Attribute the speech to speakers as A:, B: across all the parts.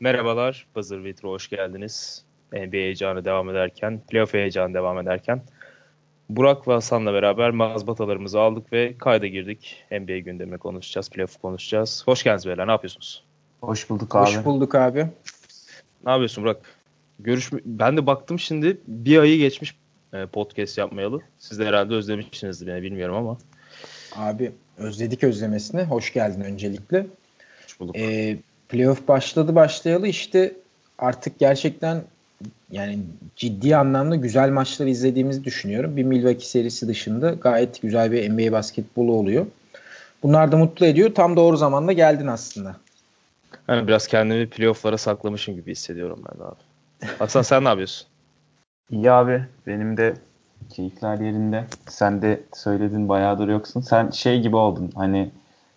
A: Merhabalar, Buzzer Beater'a hoş geldiniz. NBA heyecanı devam ederken, playoff heyecanı devam ederken Burak ve Hasan'la beraber mazbatalarımızı aldık ve kayda girdik. NBA gündemini konuşacağız, playoff konuşacağız. Hoş geldiniz beyler, ne yapıyorsunuz?
B: Hoş bulduk abi.
C: Hoş bulduk abi.
A: Ne yapıyorsun Burak? Görüş ben de baktım şimdi bir ayı geçmiş e, podcast yapmayalı. Siz de herhalde özlemişsinizdir beni bilmiyorum ama.
C: Abi özledik özlemesine. Hoş geldin öncelikle.
A: Hoş bulduk.
C: Ee, playoff başladı başlayalı işte artık gerçekten yani ciddi anlamda güzel maçları izlediğimizi düşünüyorum. Bir Milwaukee serisi dışında gayet güzel bir NBA basketbolu oluyor. Bunlar da mutlu ediyor. Tam doğru zamanda geldin aslında.
A: Yani biraz kendimi playoff'lara saklamışım gibi hissediyorum ben de abi. Hasan sen ne yapıyorsun?
B: İyi abi. Benim de keyifler yerinde. Sen de söyledin bayağıdır yoksun. Sen şey gibi oldun. Hani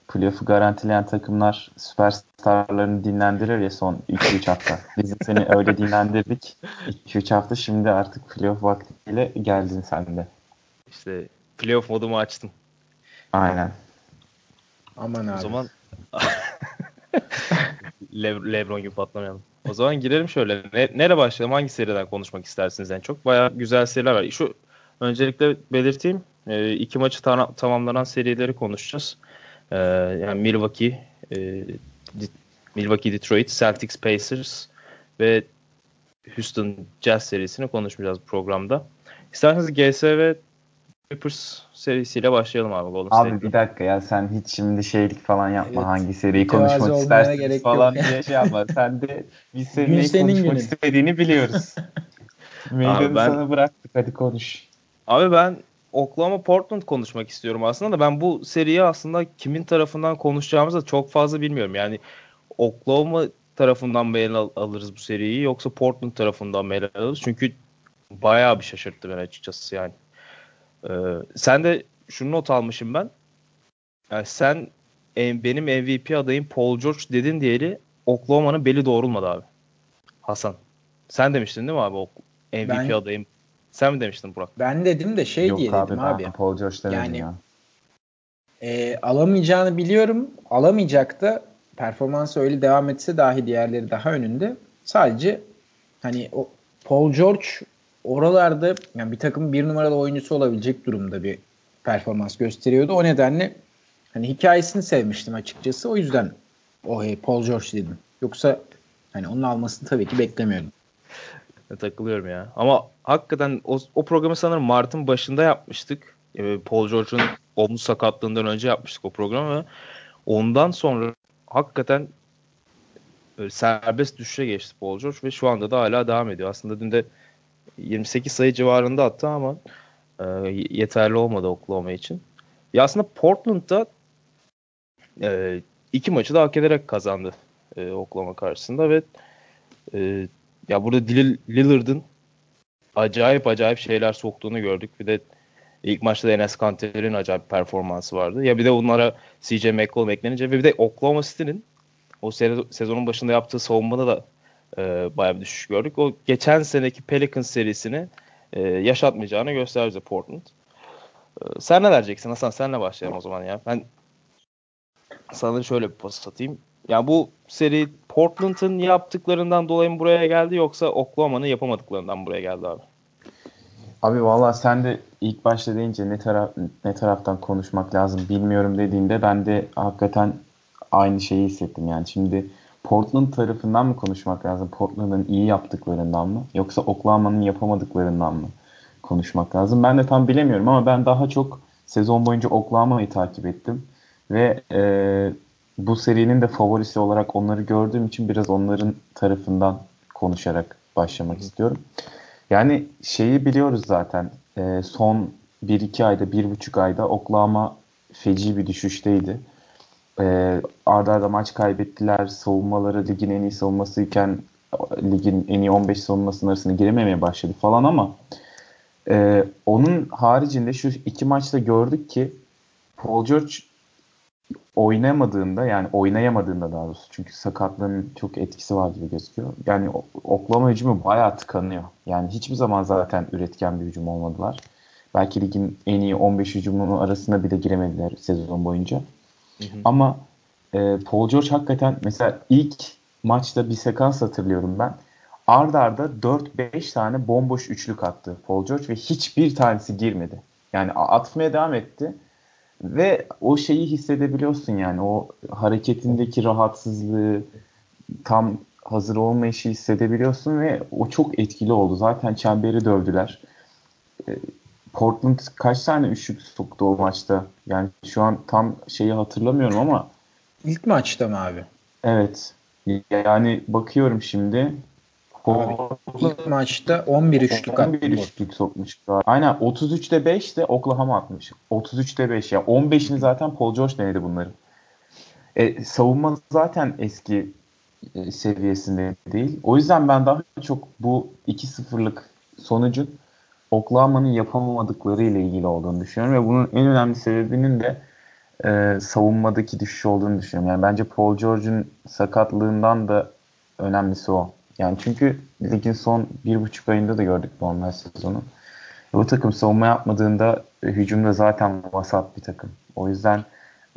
B: playoff'u garantileyen takımlar süperstarlarını dinlendirir ya son 2-3 hafta. Biz seni öyle dinlendirdik. 2-3 hafta şimdi artık playoff vaktiyle geldin sen de.
A: İşte playoff modumu açtım.
B: Aynen.
C: Aman abi.
A: O zaman Le- Lebron gibi patlamayalım. O zaman girelim şöyle. Ne, nereye başlayalım? Hangi seriden konuşmak istersiniz en çok? Bayağı güzel seriler var. Şu öncelikle belirteyim. E, iki maçı ta- tamamlanan serileri konuşacağız. E, yani Milwaukee, e, Milwaukee Detroit, Celtics Pacers ve Houston Jazz serisini konuşmayacağız programda. İsterseniz GS ve Clippers serisiyle başlayalım abi. Golden
B: Abi bir dakika ya sen hiç şimdi şeylik falan yapma.
C: Evet.
B: Hangi seriyi
C: Mütevazi
B: konuşmak
C: gerek
B: falan
C: yok.
B: diye şey yapma. Sen de biz senin
C: Gün
B: neyi
C: senin
B: konuşmak
C: günün.
B: istediğini biliyoruz. Meydanı
A: ben-
B: sana bıraktık hadi konuş.
A: Abi ben Oklahoma Portland konuşmak istiyorum aslında da ben bu seriyi aslında kimin tarafından konuşacağımızı da çok fazla bilmiyorum. Yani Oklahoma tarafından mı ele al- alırız bu seriyi yoksa Portland tarafından mı ele alırız? Çünkü bayağı bir şaşırttı beni açıkçası yani. Ee, sen de şunu not almışım ben. Yani sen en- benim MVP adayım Paul George dedin diyeli Oklahoma'nın beli doğrulmadı abi. Hasan. Sen demiştin değil mi abi? MVP
C: Ben-
A: adayım. Sen mi demiştin Burak?
C: Ben dedim de şey
B: Yok
C: diye
B: abi,
C: dedim
B: ben
C: abi.
B: Paul George demedim
C: Yani-
B: ya.
C: E, alamayacağını biliyorum. Alamayacak da performansı öyle devam etse dahi diğerleri daha önünde. Sadece hani o Paul George oralarda yani bir takım bir numaralı oyuncusu olabilecek durumda bir performans gösteriyordu. O nedenle hani hikayesini sevmiştim açıkçası. O yüzden o hey, Paul George dedim. Yoksa hani onun almasını tabii ki beklemiyordum.
A: Takılıyorum ya. Ama hakikaten o, o programı sanırım Mart'ın başında yapmıştık. Ee, Paul George'un omuz sakatlığından önce yapmıştık o programı ve ondan sonra hakikaten böyle serbest düşüşe geçti Paul George ve şu anda da hala devam ediyor. Aslında dün de 28 sayı civarında attı ama e, yeterli olmadı Oklahoma için. Ya aslında Portland'da e, iki maçı da hak ederek kazandı e, Oklahoma karşısında ve e, ya burada Lillard'ın acayip acayip şeyler soktuğunu gördük. Bir de ilk maçta da Enes Kanter'in acayip performansı vardı. Ya bir de onlara CJ McCollum eklenince ve bir de Oklahoma City'nin o se- sezonun başında yaptığı savunmada da e, bayağı bir düşüş gördük. O geçen seneki Pelicans serisini e, yaşatmayacağını gösterdi Portland. E, sen ne vereceksin Hasan? Senle başlayalım o zaman ya. Ben sana şöyle bir pas atayım. Ya bu seri Portland'ın yaptıklarından dolayı mı buraya geldi yoksa Oklahoma'nın yapamadıklarından buraya geldi abi?
B: Abi valla sen de ilk başta deyince ne taraf ne taraftan konuşmak lazım bilmiyorum dediğinde ben de hakikaten aynı şeyi hissettim yani. Şimdi Portland tarafından mı konuşmak lazım? Portland'ın iyi yaptıklarından mı? Yoksa Oklahoma'nın yapamadıklarından mı konuşmak lazım? Ben de tam bilemiyorum ama ben daha çok sezon boyunca Oklahoma'yı takip ettim. Ve e, bu serinin de favorisi olarak onları gördüğüm için biraz onların tarafından konuşarak başlamak istiyorum. Yani şeyi biliyoruz zaten. E, son 1-2 ayda, 1,5 ayda Oklahoma feci bir düşüşteydi. E, arda arda maç kaybettiler. Savunmaları ligin en iyi savunmasıyken ligin en iyi 15 savunmasının arasına girememeye başladı falan ama e, onun haricinde şu iki maçta gördük ki Paul George oynamadığında yani oynayamadığında daha doğrusu çünkü sakatlığın çok etkisi var gibi gözüküyor. Yani o- Oklahoma hücumu bayağı tıkanıyor. Yani hiçbir zaman zaten üretken bir hücum olmadılar. Belki ligin en iyi 15 hücumunun arasına bile giremediler sezon boyunca. Ama e, Paul George hakikaten mesela ilk maçta bir sekans hatırlıyorum ben. Arda arda 4-5 tane bomboş üçlük attı Paul George ve hiçbir tanesi girmedi. Yani atmaya devam etti. Ve o şeyi hissedebiliyorsun yani o hareketindeki rahatsızlığı tam hazır olmayışı hissedebiliyorsun ve o çok etkili oldu. Zaten çemberi dövdüler. E, Portland kaç tane üçlük soktu o maçta? Yani şu an tam şeyi hatırlamıyorum ama
C: ilk maçta mı abi?
B: Evet. Yani bakıyorum şimdi.
C: Abi, maçta 11 üçlük
B: 11 üçlük sokmuş. Aynen 33'te 5 de Oklahoma atmış. 33'te 5 ya. 15'ini zaten Paul George denedi bunları. E, savunma zaten eski e, seviyesinde değil. O yüzden ben daha çok bu 2-0'lık sonucun Oklahoma'nın yapamadıkları ile ilgili olduğunu düşünüyorum ve bunun en önemli sebebinin de e, savunmadaki düşüş olduğunu düşünüyorum. Yani bence Paul George'un sakatlığından da önemlisi o. Yani çünkü ligin son bir buçuk ayında da gördük normal sezonu. Bu takım savunma yapmadığında e, hücumda zaten vasat bir takım. O yüzden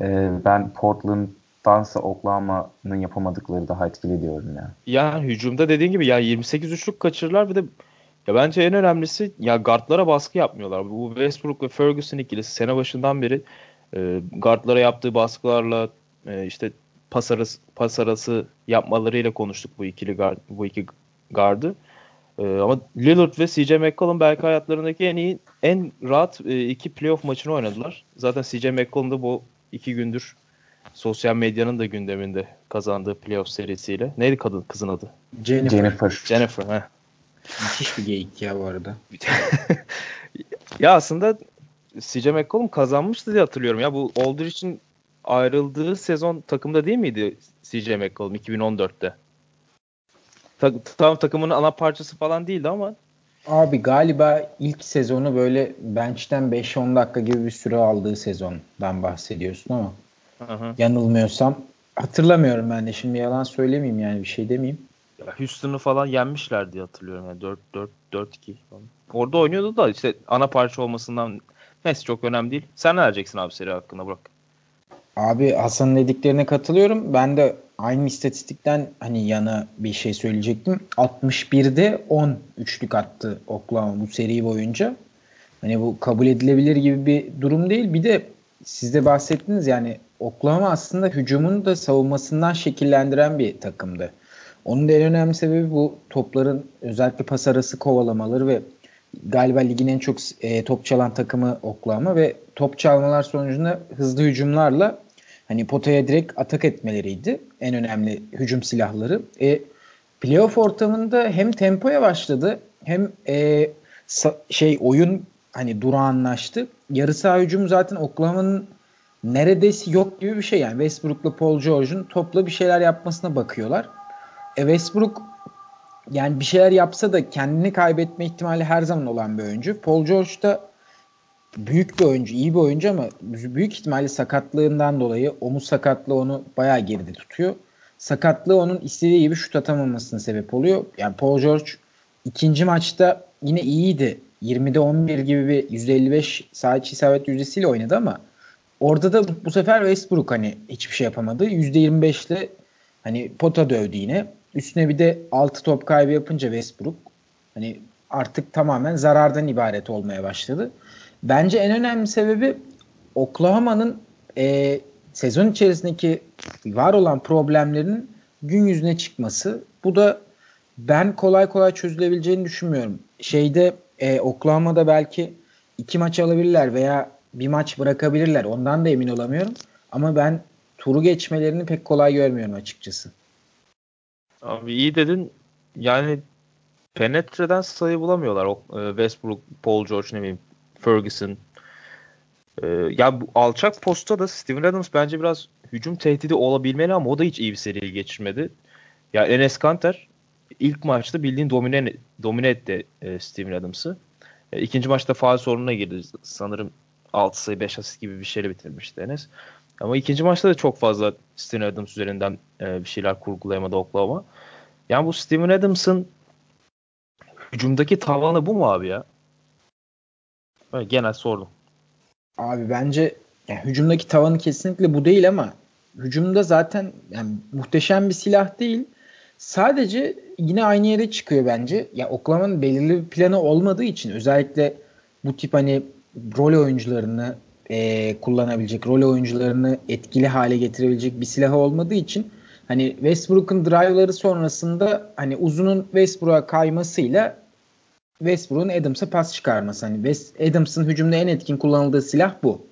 B: e, ben Portland'dansa Oklahoma'nın yapamadıkları daha etkili diyorum yani.
A: Yani hücumda dediğin gibi ya 28 üçlük kaçırırlar bir de ya bence en önemlisi ya guardlara baskı yapmıyorlar. Bu Westbrook ve Ferguson ikilisi sene başından beri e, guardlara yaptığı baskılarla e, işte pas arası, pas arası yapmalarıyla konuştuk bu ikili guard, bu iki gardı. E, ama Lillard ve CJ McCollum belki hayatlarındaki en iyi en rahat e, iki playoff maçını oynadılar. Zaten CJ McCollum da bu iki gündür sosyal medyanın da gündeminde kazandığı playoff serisiyle. Neydi kadın kızın adı?
C: Jennifer.
B: Jennifer.
A: Jennifer. Heh.
C: Müthiş bir geyik ya bu arada.
A: ya aslında CJ McCollum kazanmıştı diye hatırlıyorum. Ya bu Aldridge'in ayrıldığı sezon takımda değil miydi CJ McCollum 2014'te? Ta- tam takımın ana parçası falan değildi ama.
C: Abi galiba ilk sezonu böyle bench'ten 5-10 dakika gibi bir süre aldığı sezondan bahsediyorsun ama Hı-hı. yanılmıyorsam hatırlamıyorum ben de şimdi yalan söylemeyeyim yani bir şey demeyeyim.
A: Houston'u falan yenmişler diye hatırlıyorum yani 4 4 4 2 falan. Orada oynuyordu da işte ana parça olmasından neyse çok önemli değil. Sen ne diyeceksin abi seri hakkında bırak.
C: Abi Hasan'ın dediklerine katılıyorum. Ben de aynı istatistikten hani yana bir şey söyleyecektim. 61'de 10 üçlük attı Oklahoma bu seri boyunca. Hani bu kabul edilebilir gibi bir durum değil. Bir de siz de bahsettiniz yani Oklahoma aslında hücumun da savunmasından şekillendiren bir takımdı. Onun da en önemli sebebi bu topların özellikle pas arası kovalamaları ve galiba ligin en çok e, top çalan takımı Oklahoma ve top çalmalar sonucunda hızlı hücumlarla hani potaya direkt atak etmeleriydi. En önemli hücum silahları. E, playoff ortamında hem tempoya başladı hem e, şey oyun hani durağanlaştı. Yarı saha hücumu zaten Oklahoma'nın neredeyse yok gibi bir şey yani. Westbrook'la Paul George'un topla bir şeyler yapmasına bakıyorlar. E Westbrook yani bir şeyler yapsa da kendini kaybetme ihtimali her zaman olan bir oyuncu. Paul George da büyük bir oyuncu, iyi bir oyuncu ama büyük ihtimalle sakatlığından dolayı omuz sakatlığı onu bayağı geride tutuyor. Sakatlığı onun istediği gibi şut atamamasına sebep oluyor. Yani Paul George ikinci maçta yine iyiydi. 20'de 11 gibi bir %55 sağ içi isabet yüzdesiyle oynadı ama orada da bu sefer Westbrook hani hiçbir şey yapamadı. %25 ile hani pota dövdü yine. Üstüne bir de 6 top kaybı yapınca Westbrook hani artık tamamen zarardan ibaret olmaya başladı. Bence en önemli sebebi Oklahoma'nın e, sezon içerisindeki var olan problemlerin gün yüzüne çıkması. Bu da ben kolay kolay çözülebileceğini düşünmüyorum. Şeyde e, Oklahoma'da belki iki maç alabilirler veya bir maç bırakabilirler. Ondan da emin olamıyorum. Ama ben turu geçmelerini pek kolay görmüyorum açıkçası.
A: Abi iyi dedin. Yani penetreden sayı bulamıyorlar. E, Westbrook, Paul George ne bileyim Ferguson. E, ya bu alçak posta da Steven Adams bence biraz hücum tehdidi olabilmeli ama o da hiç iyi bir seriyi geçirmedi. Ya Enes Kanter ilk maçta bildiğin domine, domine etti e, Steven Adams'ı. E, ikinci maçta faal sorununa girdi. Sanırım 6 sayı 5 asist gibi bir şeyle bitirmişti Enes. Ama ikinci maçta da çok fazla Steven Adams üzerinden e, bir şeyler kurgulayamadı Oklahoma. Yani bu Steven Adams'ın hücumdaki tavanı bu mu abi ya? Böyle genel sordum.
C: Abi bence yani hücumdaki tavanı kesinlikle bu değil ama hücumda zaten yani muhteşem bir silah değil. Sadece yine aynı yere çıkıyor bence. Ya Oklahoma'nın belirli bir planı olmadığı için özellikle bu tip hani rol oyuncularını e, kullanabilecek, rol oyuncularını etkili hale getirebilecek bir silahı olmadığı için hani Westbrook'un drive'ları sonrasında hani uzunun Westbrook'a kaymasıyla Westbrook'un Adams'a pas çıkarması. Hani West, Adams'ın hücumda en etkin kullanıldığı silah bu.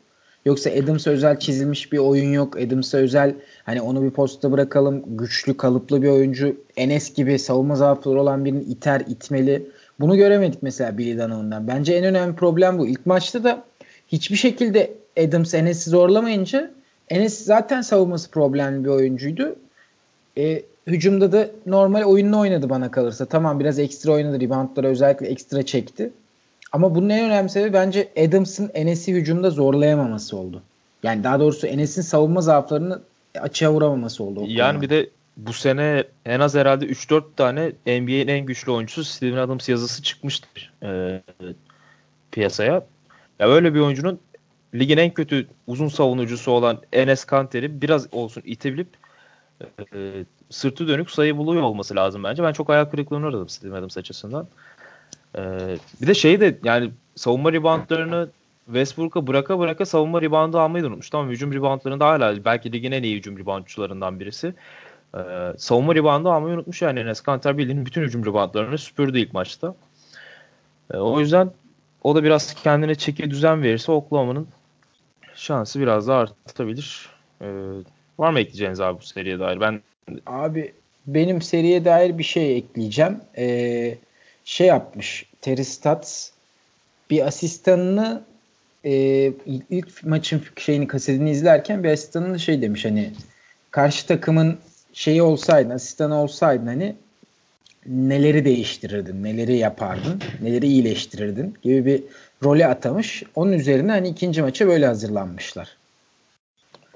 C: Yoksa Adams'a özel çizilmiş bir oyun yok. Adams'a özel hani onu bir posta bırakalım. Güçlü, kalıplı bir oyuncu. Enes gibi savunma zaafları olan birini iter, itmeli. Bunu göremedik mesela Billy Donovan'dan. Bence en önemli problem bu. İlk maçta da hiçbir şekilde Adams Enes'i zorlamayınca Enes zaten savunması problemli bir oyuncuydu. E, hücumda da normal oyununu oynadı bana kalırsa. Tamam biraz ekstra oynadı. Reboundlara özellikle ekstra çekti. Ama bunun en önemli sebebi bence Adams'ın Enes'i hücumda zorlayamaması oldu. Yani daha doğrusu Enes'in savunma zaaflarını açığa vuramaması oldu.
A: Yani bir de bu sene en az herhalde 3-4 tane NBA'nin en güçlü oyuncusu Steven Adams yazısı çıkmıştır e, piyasaya. Ya öyle bir oyuncunun ligin en kötü uzun savunucusu olan Enes Kanter'i biraz olsun itebilip e, sırtı dönük sayı buluyor olması lazım bence. Ben çok ayak kırıklığına uğradım Steven Adams açısından. E, bir de şey de yani savunma reboundlarını Westbrook'a bıraka bıraka savunma reboundu almayı da unutmuş. Tamam hücum reboundlarında hala belki ligin en iyi hücum reboundçularından birisi. Ee, savunma reboundu almayı unutmuş yani Enes Kanter bildiğin bütün hücum reboundlarını süpürdü ilk maçta. Ee, o yüzden o da biraz kendine çeki düzen verirse Oklahoma'nın şansı biraz daha artabilir. Ee, var mı ekleyeceğiniz abi bu seriye dair? Ben
C: Abi benim seriye dair bir şey ekleyeceğim. Ee, şey yapmış Terry Stotts bir asistanını e, ilk maçın şeyini kasetini izlerken bir asistanını şey demiş hani karşı takımın şeyi olsaydın asistanı olsaydın hani neleri değiştirirdin, neleri yapardın, neleri iyileştirirdin gibi bir role atamış. Onun üzerine hani ikinci maça böyle hazırlanmışlar.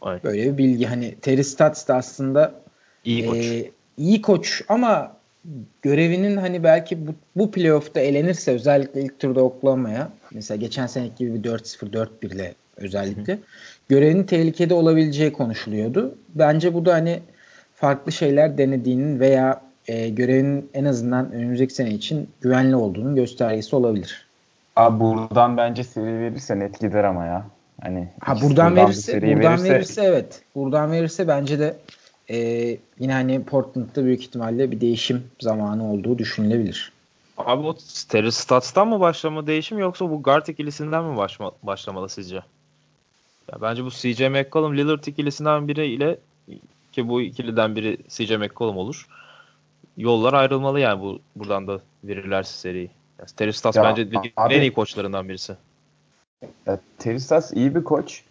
C: Ay. Böyle bir bilgi hani Terry Stotts da aslında
A: iyi koç. E,
C: iyi koç ama görevinin hani belki bu, bu playoff'ta elenirse özellikle ilk turda Oklahoma'ya mesela geçen seneki gibi bir 4-0 4-1 ile özellikle Hı. görevinin tehlikede olabileceği konuşuluyordu. Bence bu da hani farklı şeyler denediğinin veya e, görevinin en azından önümüzdeki sene için güvenli olduğunun göstergesi olabilir.
B: Abi buradan bence seri verirse net gider ama ya. Hani
C: ha buradan verirse buradan verirse, verirse evet. Buradan verirse bence de e, yine hani Portland'da büyük ihtimalle bir değişim zamanı olduğu düşünülebilir.
A: Abi o Terry Stats'tan mı başlama değişim yoksa bu guard ikilisinden mi başma, başlamalı sizce? Ya bence bu CJ McCollum Lillard ikilisinden biri ile ki bu ikiliden biri CJ McCollum olur. Yollar ayrılmalı yani bu buradan da verirlerse seriyi. Yani Terry Stotts ya, bence ligin en iyi koçlarından birisi.
B: Ya, Terry Stotts iyi bir koç.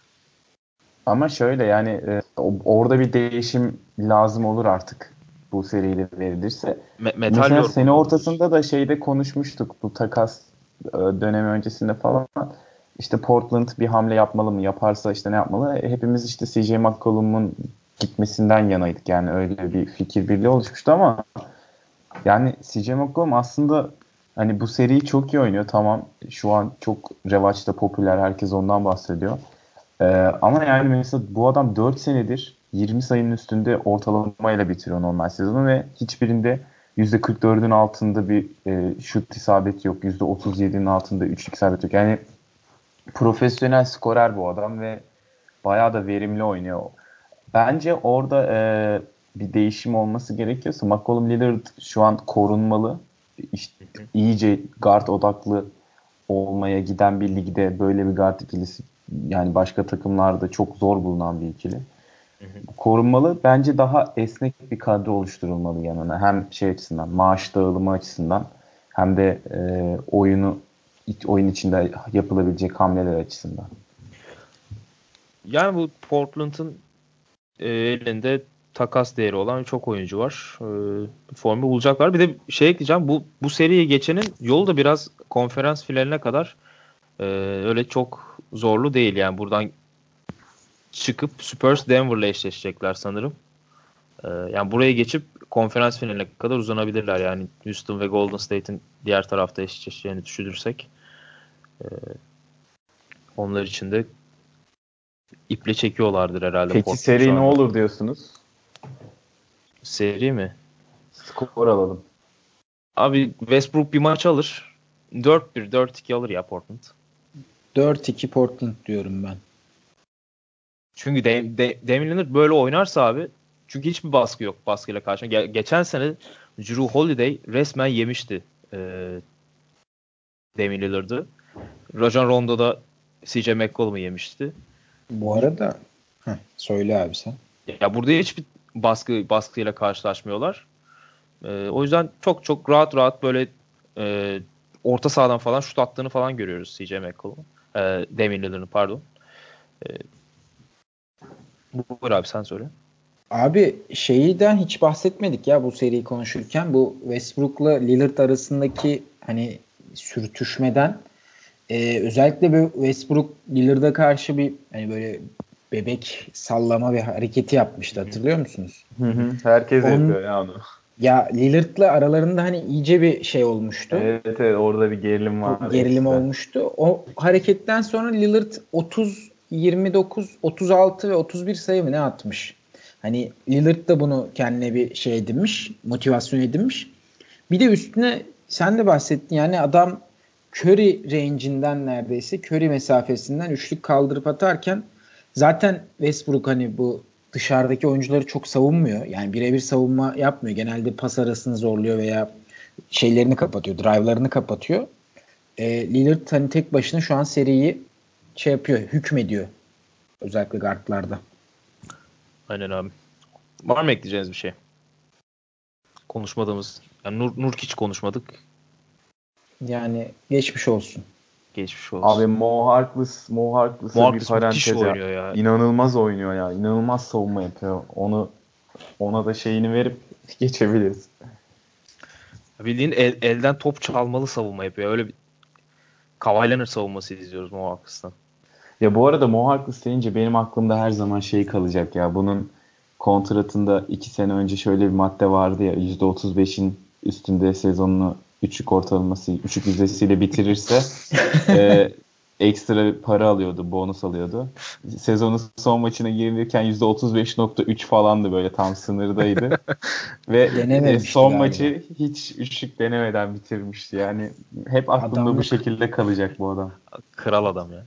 B: Ama şöyle yani e, orada bir değişim lazım olur artık bu seriyle verilirse. Me- metal Mesela sene ortasında da şeyde konuşmuştuk bu takas e, dönemi öncesinde falan. İşte Portland bir hamle yapmalı mı? Yaparsa işte ne yapmalı? Hepimiz işte CJ McCollum'un gitmesinden yanaydık. Yani öyle bir fikir birliği oluşmuştu ama yani CJ McCollum aslında hani bu seriyi çok iyi oynuyor. Tamam şu an çok revaçta popüler. Herkes ondan bahsediyor. Ee, ama yani mesela bu adam 4 senedir 20 sayının üstünde ortalamayla bitiriyor normal sezonu ve hiçbirinde %44'ün altında bir e, şut isabeti yok. %37'nin altında üçlük isabet yok. Yani profesyonel skorer bu adam ve bayağı da verimli oynuyor. Bence orada e, bir değişim olması gerekiyorsa McCollum Lillard şu an korunmalı. İşte iyice guard odaklı olmaya giden bir ligde böyle bir guard ikilisi yani başka takımlarda çok zor bulunan bir ikili. Korunmalı. Bence daha esnek bir kadro oluşturulmalı yanına. Hem şey açısından, maaş dağılımı açısından hem de e, oyunu oyun içinde yapılabilecek hamleler açısından.
A: Yani bu Portland'ın e, elinde takas değeri olan çok oyuncu var. E, formu bulacaklar. Bir de şey ekleyeceğim. Bu bu seriye geçenin yolu da biraz konferans finaline kadar e, öyle çok zorlu değil. Yani buradan çıkıp Spurs Denver'la eşleşecekler sanırım. E, yani buraya geçip konferans finaline kadar uzanabilirler. Yani Houston ve Golden State'in diğer tarafta eşleşeceğini düşünürsek. E, onlar için de iple çekiyorlardır herhalde.
B: Peki Portland seri ne olur diyorsunuz?
A: Seri mi?
B: Skor alalım.
A: Abi Westbrook bir maç alır. 4-1, 4-2 alır ya Portland.
C: 4-2 Portland diyorum ben.
A: Çünkü de, de, Damian Lillard böyle oynarsa abi çünkü hiçbir baskı yok baskıyla karşı. Ge- geçen sene Drew Holiday resmen yemişti e, Damian Lillard'ı. Rajon Rondo da CJ McCollum'u yemişti.
C: Bu arada heh, söyle abi sen.
A: Ya burada hiçbir baskı baskıyla karşılaşmıyorlar. E, o yüzden çok çok rahat rahat böyle e, orta sahadan falan şut attığını falan görüyoruz CJ McCollum'un. E, Damian Lillard'ın pardon. E, Buyur abi sen söyle.
C: Abi şeyden hiç bahsetmedik ya bu seriyi konuşurken. Bu Westbrook'la Lillard arasındaki hani sürtüşmeden e, özellikle böyle Westbrook Lillard'a karşı bir hani böyle bebek sallama bir hareketi yapmıştı hatırlıyor musunuz?
B: Hı hı. Herkes On, yapıyor ya onu.
C: Ya Lillard'la aralarında hani iyice bir şey olmuştu.
B: Evet evet orada bir gerilim var.
C: Gerilim işte. olmuştu. O hareketten sonra Lillard 30 29, 36 ve 31 sayı mı ne atmış? Hani Lillard da bunu kendine bir şey edinmiş, motivasyon edinmiş. Bir de üstüne sen de bahsettin yani adam Curry range'inden neredeyse Curry mesafesinden üçlük kaldırıp atarken zaten Westbrook hani bu dışarıdaki oyuncuları çok savunmuyor. Yani birebir savunma yapmıyor. Genelde pas arasını zorluyor veya şeylerini kapatıyor, drive'larını kapatıyor. E, Lillard hani tek başına şu an seriyi şey yapıyor, hükmediyor. Özellikle guardlarda.
A: Aynen abi. Var mı ekleyeceğiniz bir şey? Konuşmadığımız. Yani Nur, Nur hiç konuşmadık.
C: Yani geçmiş olsun.
A: Geçmiş olsun.
B: Abi Mo Harkless, Mo Harkless'a bir parantez ya. ya. İnanılmaz oynuyor ya. İnanılmaz savunma yapıyor. Onu ona da şeyini verip geçebiliriz.
A: Bildiğin el, elden top çalmalı savunma yapıyor. Öyle bir Kawhi Leonard savunması izliyoruz Mo Harkless'tan.
B: Ya bu arada Mo Harkless deyince benim aklımda her zaman şey kalacak ya. Bunun kontratında iki sene önce şöyle bir madde vardı ya %35'in üstünde sezonunu üçlük ortalaması, üçlük yüzdesiyle bitirirse e, ekstra para alıyordu, bonus alıyordu. Sezonun son maçına girilirken %35.3 falandı böyle tam sınırdaydı. Ve e, son galiba. maçı hiç üçlük denemeden bitirmişti. Yani hep aklımda Adamlık. bu şekilde kalacak bu adam.
A: Kral adam ya.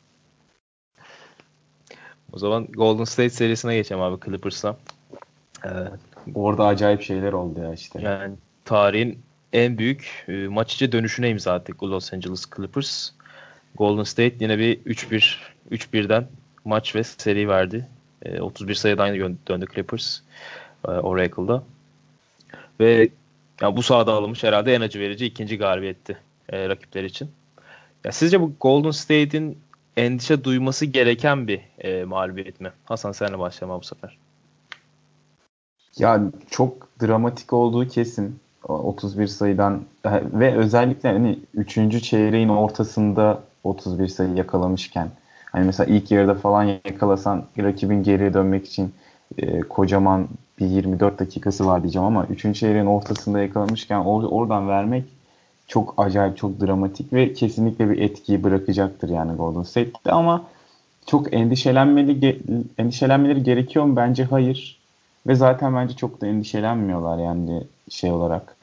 A: O zaman Golden State serisine geçelim abi Clippers'a.
B: Ee, Orada acayip şeyler oldu ya işte.
A: Yani tarihin en büyük e, maç içi dönüşüne imza attık Los Angeles Clippers. Golden State yine bir 3-1 3-1'den maç ve seri verdi. E, 31 sayıdan döndü Clippers e, Oracle'da. Ve yani bu sahada alınmış herhalde en acı verici ikinci galibiyetti e, rakipler için. Ya sizce bu Golden State'in endişe duyması gereken bir e, mağlubiyet mi? Hasan senle başlayalım bu sefer.
B: Ya çok dramatik olduğu kesin. 31 sayıdan ve özellikle hani 3. çeyreğin ortasında 31 sayı yakalamışken hani mesela ilk yarıda falan yakalasan rakibin geriye dönmek için e, kocaman bir 24 dakikası var diyeceğim ama 3. çeyreğin ortasında yakalamışken or- oradan vermek çok acayip, çok dramatik ve kesinlikle bir etkiyi bırakacaktır yani Golden State'de ama çok endişelenmeli endişelenmeleri gerekiyor mu? Bence hayır. Ve zaten bence çok da endişelenmiyorlar yani şey olarak.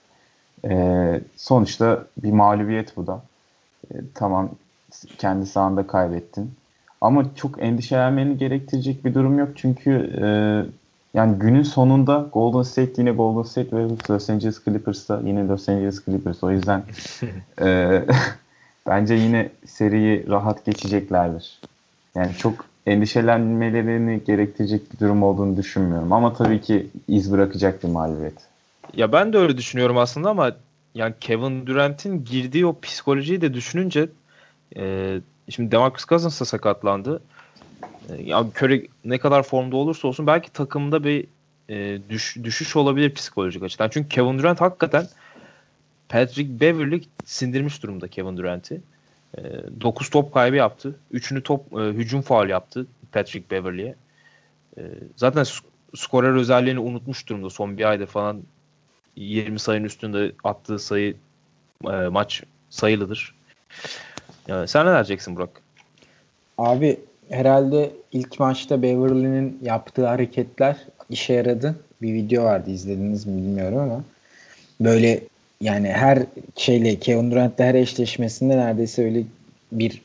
B: Ee, sonuçta bir mağlubiyet bu da. Ee, tamam kendi sahanda kaybettin. Ama çok endişelenmeni gerektirecek bir durum yok. Çünkü e, yani günün sonunda Golden State yine Golden State ve Los Angeles Clippers'ta yine Los Angeles Clippers. O yüzden e, bence yine seriyi rahat geçeceklerdir. Yani çok endişelenmelerini gerektirecek bir durum olduğunu düşünmüyorum. Ama tabii ki iz bırakacak bir mağlubiyet.
A: Ya ben de öyle düşünüyorum aslında ama yani Kevin Durant'in girdiği o psikolojiyi de düşününce e, şimdi Demarcus Cousins da sakatlandı. E, ya Curry ne kadar formda olursa olsun belki takımda bir e, düş, düşüş olabilir psikolojik açıdan. Çünkü Kevin Durant hakikaten Patrick Beverly sindirmiş durumda Kevin Durant'i. E, 9 top kaybı yaptı. 3'ünü top e, hücum faal yaptı Patrick Beverly'e. E, zaten skorer özelliğini unutmuş durumda son bir ayda falan 20 sayının üstünde attığı sayı e, maç sayılıdır. Yani sen ne diyeceksin Burak?
C: Abi herhalde ilk maçta Beverly'nin yaptığı hareketler işe yaradı. Bir video vardı izlediniz mi bilmiyorum ama Böyle yani her şeyle Kevin Durant'le her eşleşmesinde neredeyse öyle bir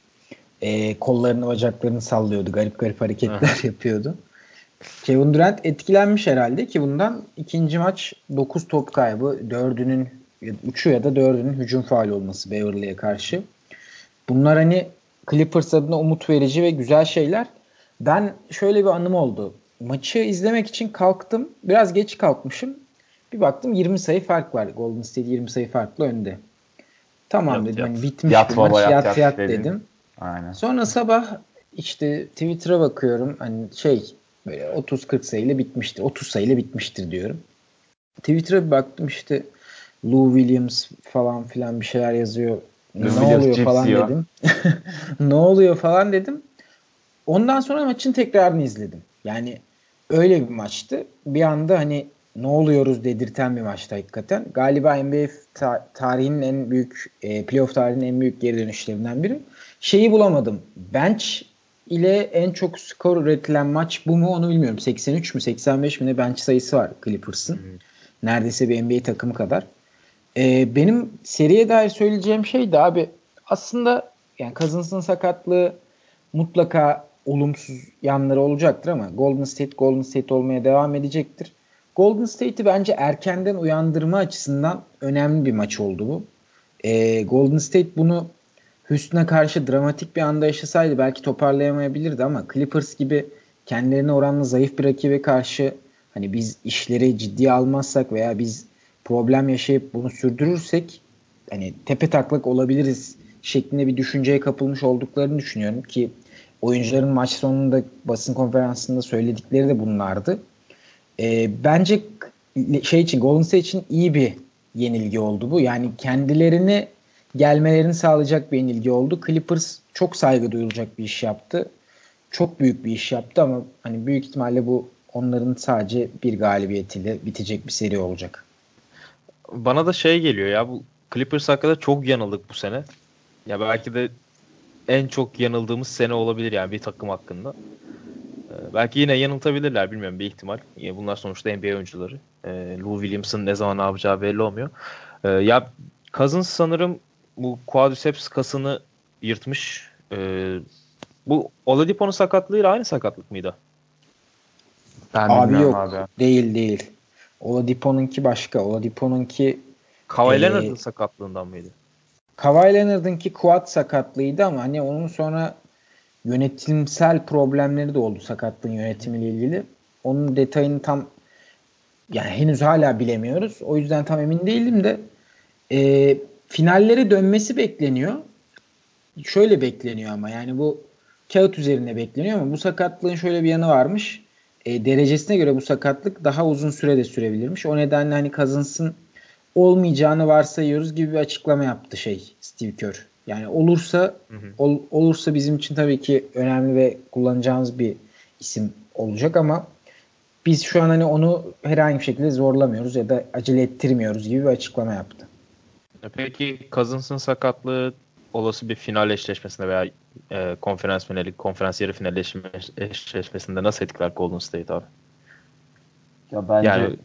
C: e, kollarını bacaklarını sallıyordu. Garip garip hareketler yapıyordu. Kevin Durant etkilenmiş herhalde ki bundan ikinci maç 9 top kaybı. Dördünün 3'ü ya da dördünün hücum faal olması Beverly'e karşı. Bunlar hani Clippers adına umut verici ve güzel şeyler. Ben şöyle bir anım oldu. Maçı izlemek için kalktım. Biraz geç kalkmışım. Bir baktım 20 sayı fark var. Golden State 20 sayı farklı önde. Tamam yat, dedim yat. hani bitmiş
B: yat,
C: maç
B: yat
C: yat yat, yat dedim.
B: Aynen.
C: Sonra sabah işte Twitter'a bakıyorum. Hani şey böyle 30-40 sayıyla bitmiştir. 30 sayıyla bitmiştir diyorum. Twitter'a bir baktım işte Lou Williams falan filan bir şeyler yazıyor. Lou ne Williams oluyor falan dedim. ne oluyor falan dedim. Ondan sonra maçın tekrarını izledim. Yani öyle bir maçtı. Bir anda hani ne oluyoruz dedirten bir maçtı hakikaten. Galiba NBA ta- tarihinin en büyük e, playoff tarihinin en büyük geri dönüşlerinden biri. Şeyi bulamadım. Bench ile en çok skor üretilen maç bu mu onu bilmiyorum. 83 mü 85 mi ne bench sayısı var Clippers'ın. Hmm. Neredeyse bir NBA takımı kadar. Ee, benim seriye dair söyleyeceğim şey de abi aslında yani Cousins'ın sakatlığı mutlaka olumsuz yanları olacaktır ama Golden State Golden State olmaya devam edecektir. Golden State'i bence erkenden uyandırma açısından önemli bir maç oldu bu. Ee, Golden State bunu Houston'a karşı dramatik bir anda yaşasaydı belki toparlayamayabilirdi ama Clippers gibi kendilerine oranla zayıf bir rakibe karşı hani biz işleri ciddiye almazsak veya biz problem yaşayıp bunu sürdürürsek hani tepe taklak olabiliriz şeklinde bir düşünceye kapılmış olduklarını düşünüyorum ki oyuncuların maç sonunda basın konferansında söyledikleri de bunlardı. E, bence şey için Golden State için iyi bir yenilgi oldu bu. Yani kendilerini gelmelerini sağlayacak bir yenilgi oldu. Clippers çok saygı duyulacak bir iş yaptı. Çok büyük bir iş yaptı ama hani büyük ihtimalle bu onların sadece bir galibiyetiyle bitecek bir seri olacak.
A: Bana da şey geliyor ya bu Clippers hakkında çok yanıldık bu sene. Ya belki de en çok yanıldığımız sene olabilir yani bir takım hakkında. Ee, belki yine yanıltabilirler bilmiyorum bir ihtimal. Yine bunlar sonuçta NBA oyuncuları. Ee, Lou Williams'ın ne zaman ne yapacağı belli olmuyor. Ee, ya Cousins sanırım bu quadriceps kasını yırtmış. Ee, bu Oladipo'nun sakatlığıyla aynı sakatlık mıydı?
C: Ben abi yok. Abi. Değil değil. Oladipo'nunki başka. Oladipo'nunki
A: Kawhi e, Leonard'ın sakatlığından mıydı?
C: Kawhi Leonard'ınki quad sakatlığıydı ama hani onun sonra yönetimsel problemleri de oldu sakatlığın yönetimiyle ilgili. Onun detayını tam yani henüz hala bilemiyoruz. O yüzden tam emin değilim de e, finallere dönmesi bekleniyor. Şöyle bekleniyor ama yani bu kağıt üzerinde bekleniyor ama bu sakatlığın şöyle bir yanı varmış. E, derecesine göre bu sakatlık daha uzun sürede sürebilirmiş. O nedenle hani Cousins'ın olmayacağını varsayıyoruz gibi bir açıklama yaptı şey Steve Kerr. Yani olursa hı hı. Ol, olursa bizim için tabii ki önemli ve kullanacağımız bir isim olacak ama biz şu an hani onu herhangi bir şekilde zorlamıyoruz ya da acele ettirmiyoruz gibi bir açıklama yaptı.
A: E peki Cousins'ın sakatlığı olası bir final eşleşmesinde veya e, konferans finali, konferans yarı final eşleşmesinde nasıl etkiler Golden State abi?
B: Ya bence yani,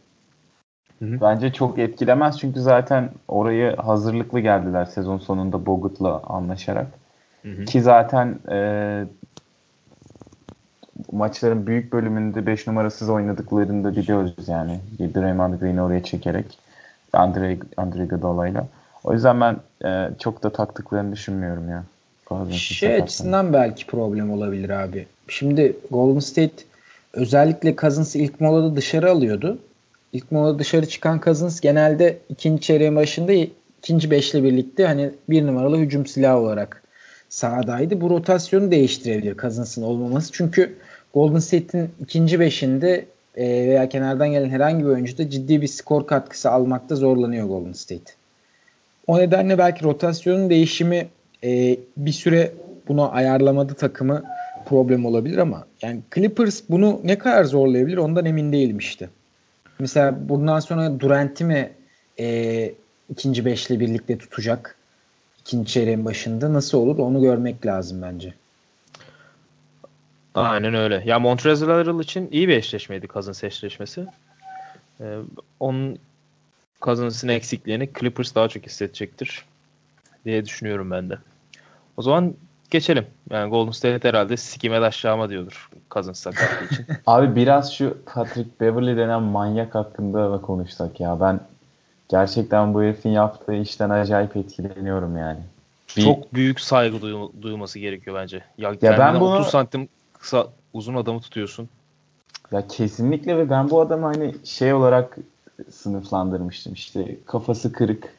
B: Hı-hı. Bence çok etkilemez çünkü zaten orayı hazırlıklı geldiler sezon sonunda Bogut'la anlaşarak. Hı-hı. Ki zaten e, maçların büyük bölümünde 5 numarasız oynadıklarını da biliyoruz yani. Draymond Green'i oraya çekerek Andre, Andre Iguodala'yla. O yüzden ben e, çok da taktıklarını düşünmüyorum ya.
C: Şey açısından belki problem olabilir abi. Şimdi Golden State özellikle Cousins'ı ilk molada dışarı alıyordu. İlk mola dışarı çıkan Cousins genelde ikinci çeyreğin başında ikinci beşle birlikte hani bir numaralı hücum silahı olarak sahadaydı. Bu rotasyonu değiştirebilir Cousins'ın olmaması. Çünkü Golden State'in ikinci beşinde e, veya kenardan gelen herhangi bir oyuncuda ciddi bir skor katkısı almakta zorlanıyor Golden State. O nedenle belki rotasyonun değişimi e, bir süre bunu ayarlamadı takımı problem olabilir ama yani Clippers bunu ne kadar zorlayabilir ondan emin değilim işte. Mesela bundan sonra Durant'i mi e, ikinci beşle birlikte tutacak? ikinci çeyreğin başında nasıl olur onu görmek lazım bence.
A: Aynen öyle. Ya Montrezl Harrell için iyi bir eşleşmeydi Cousins eşleşmesi. Ee, onun Cousins'ın eksikliğini Clippers daha çok hissedecektir diye düşünüyorum ben de. O zaman geçelim. Yani Golden State herhalde sikime aşağıma diyordur Cousins sakatlığı için.
B: Abi biraz şu Patrick Beverly denen manyak hakkında da konuşsak ya. Ben gerçekten bu herifin yaptığı işten acayip etkileniyorum yani.
A: Bir, çok büyük saygı duy- duyulması gerekiyor bence. Ya,
B: ya ben bunu
A: 30 santim kısa uzun adamı tutuyorsun.
B: Ya kesinlikle ve ben bu adamı hani şey olarak sınıflandırmıştım. İşte kafası kırık,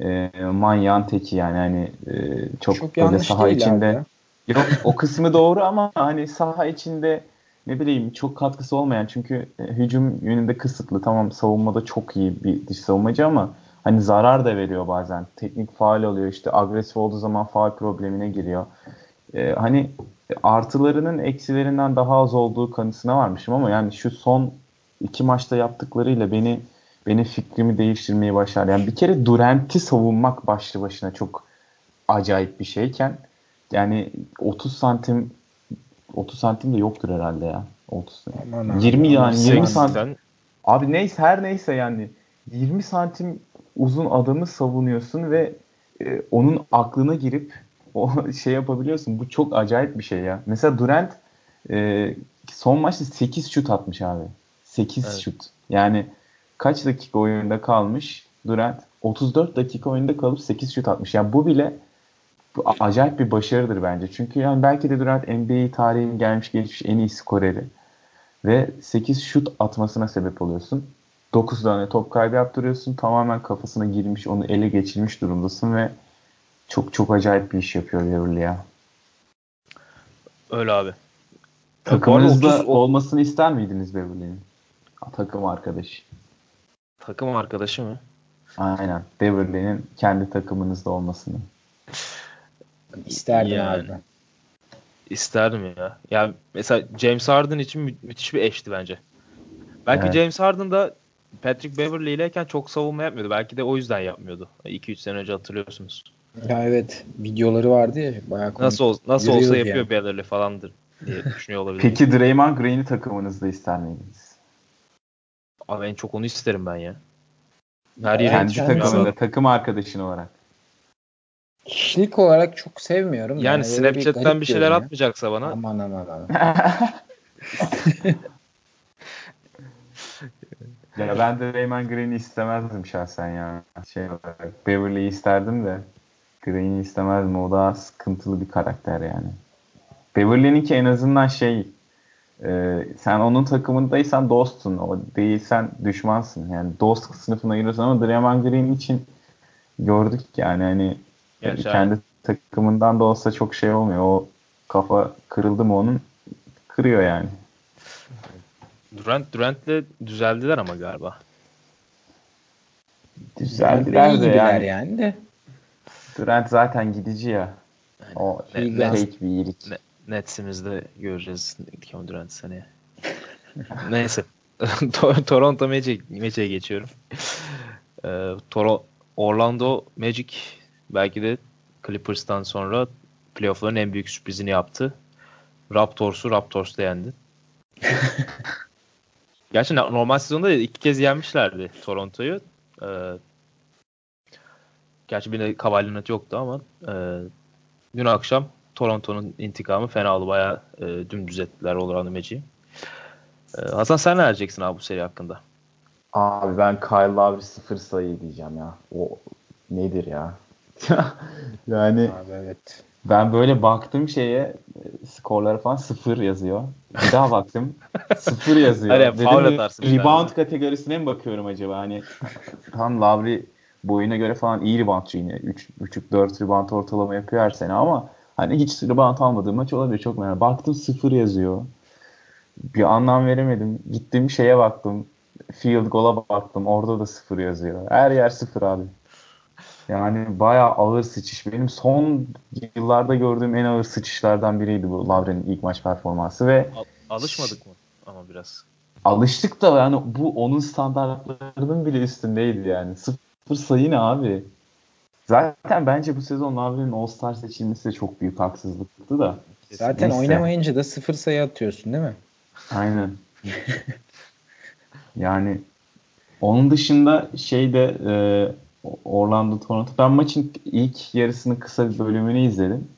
B: e, manyağın teki yani hani e, çok, çok böyle saha içinde. Yok o kısmı doğru ama hani saha içinde ne bileyim çok katkısı olmayan çünkü e, hücum yönünde kısıtlı. Tamam savunmada çok iyi bir dış savunmacı ama hani zarar da veriyor bazen. Teknik faal oluyor işte agresif olduğu zaman faal problemine giriyor. Ee, hani artılarının eksilerinden daha az olduğu kanısına varmışım ama yani şu son iki maçta yaptıklarıyla beni benim fikrimi değiştirmeyi başardı. Yani bir kere Durant'i savunmak başlı başına çok acayip bir şeyken yani 30 santim 30 santim de yoktur herhalde ya. 30 Aman 20 yani 20 santim. Abi neyse her neyse yani 20 santim uzun adamı savunuyorsun ve e, onun aklına girip o şey yapabiliyorsun. Bu çok acayip bir şey ya. Mesela Durant e, son maçta 8 şut atmış abi. 8 evet. şut. Yani kaç dakika oyunda kalmış Durant? 34 dakika oyunda kalıp 8 şut atmış. Yani bu bile bu acayip bir başarıdır bence. Çünkü yani belki de Durant NBA tarihinin gelmiş geçmiş en iyi skoreri. Ve 8 şut atmasına sebep oluyorsun. 9 tane top kaybı yaptırıyorsun. Tamamen kafasına girmiş, onu ele geçirmiş durumdasın ve çok çok acayip bir iş yapıyor Beverly ya.
A: Öyle abi.
B: Takımınızda 30... olmasını ister miydiniz Beverly'nin? Takım arkadaşı.
A: Takım arkadaşı mı?
B: Aynen. Beverly'nin kendi takımınızda olmasını.
C: İsterdim yani. abi.
A: İsterdim ya. Yani mesela James Harden için mü- müthiş bir eşti bence. Belki evet. James Harden da Patrick Beverly ileyken çok savunma yapmıyordu. Belki de o yüzden yapmıyordu. 2-3 sene önce hatırlıyorsunuz.
C: Ya evet. Videoları vardı ya. Bayağı
A: nasıl ol, nasıl olsa yapıyor yani. Beverly falandır diye düşünüyor olabilir.
B: Peki Draymond Green'i takımınızda ister miydiniz?
A: Abi en çok onu isterim ben ya.
B: Her yere Kendi takımında, takım arkadaşın olarak.
C: Kişilik olarak çok sevmiyorum.
A: Yani, yani Snapchat'ten bir, bir şeyler atmayacaksa bana.
C: Aman aman aman.
B: ya ben de Raymond Green'i istemezdim şahsen ya. Şey olarak Beverly'yi isterdim de Green'i istemezdim. O daha sıkıntılı bir karakter yani. Beverly'ninki en azından şey e, sen onun takımındaysan dostsun. O değilsen düşmansın. Yani dost sınıfına giriyorsun ama Draymond Green için gördük yani hani Gerçi kendi abi. takımından da olsa çok şey olmuyor. O kafa kırıldı mı onun kırıyor yani.
A: Durant Durant'le düzeldiler ama galiba.
B: Düzeldiler de yani. yani de. Durant zaten gidici ya. Yani, o ne, fake bir iyilik. Ne,
A: Nets'imizde göreceğiz Kevin Durant seneye. Neyse. Toronto Magic Magic'e geçiyorum. Ee, Toro Orlando Magic belki de Clippers'tan sonra playoff'ların en büyük sürprizini yaptı. Raptors'u Raptors'ta yendi. Gerçi normal sezonda iki kez yenmişlerdi Toronto'yu. Ee, gerçi bir de Kawhi yoktu ama e, dün akşam Toronto'nun intikamı fena oldu. Bayağı e, dümdüz ettiler Orlando Magic'i. E, Hasan sen ne diyeceksin abi bu seri hakkında?
B: Abi ben Kyle Lowry sıfır sayı diyeceğim ya. O nedir ya? yani abi evet. Ben böyle baktım şeye skorlara falan sıfır yazıyor. Bir daha baktım sıfır yazıyor.
A: Hani Dedim,
B: rebound kategorisine mi bakıyorum acaba? Hani tam Lavri boyuna göre falan iyi reboundçı yine. 3.5-4 rebound ortalama yapıyor her sene ama hani hiç rebound almadığı maç olabilir çok merak. Baktım sıfır yazıyor. Bir anlam veremedim. Gittim şeye baktım. Field goal'a baktım. Orada da sıfır yazıyor. Her yer sıfır abi. Yani bayağı ağır sıçış. Benim son yıllarda gördüğüm en ağır sıçışlardan biriydi bu Lavre'nin ilk maç performansı ve
A: Al- alışmadık mı ama biraz?
B: Alıştık da yani bu onun standartlarının bile üstündeydi yani. Sıfır sayı ne abi? Zaten bence bu sezon Lavre'nin All-Star seçilmesi de çok büyük haksızlıktı da.
C: Zaten Neyse. oynamayınca da sıfır sayı atıyorsun değil mi?
B: Aynen. yani Onun dışında şeyde e, Orlando Toronto ben maçın ilk yarısının kısa bir bölümünü izledim.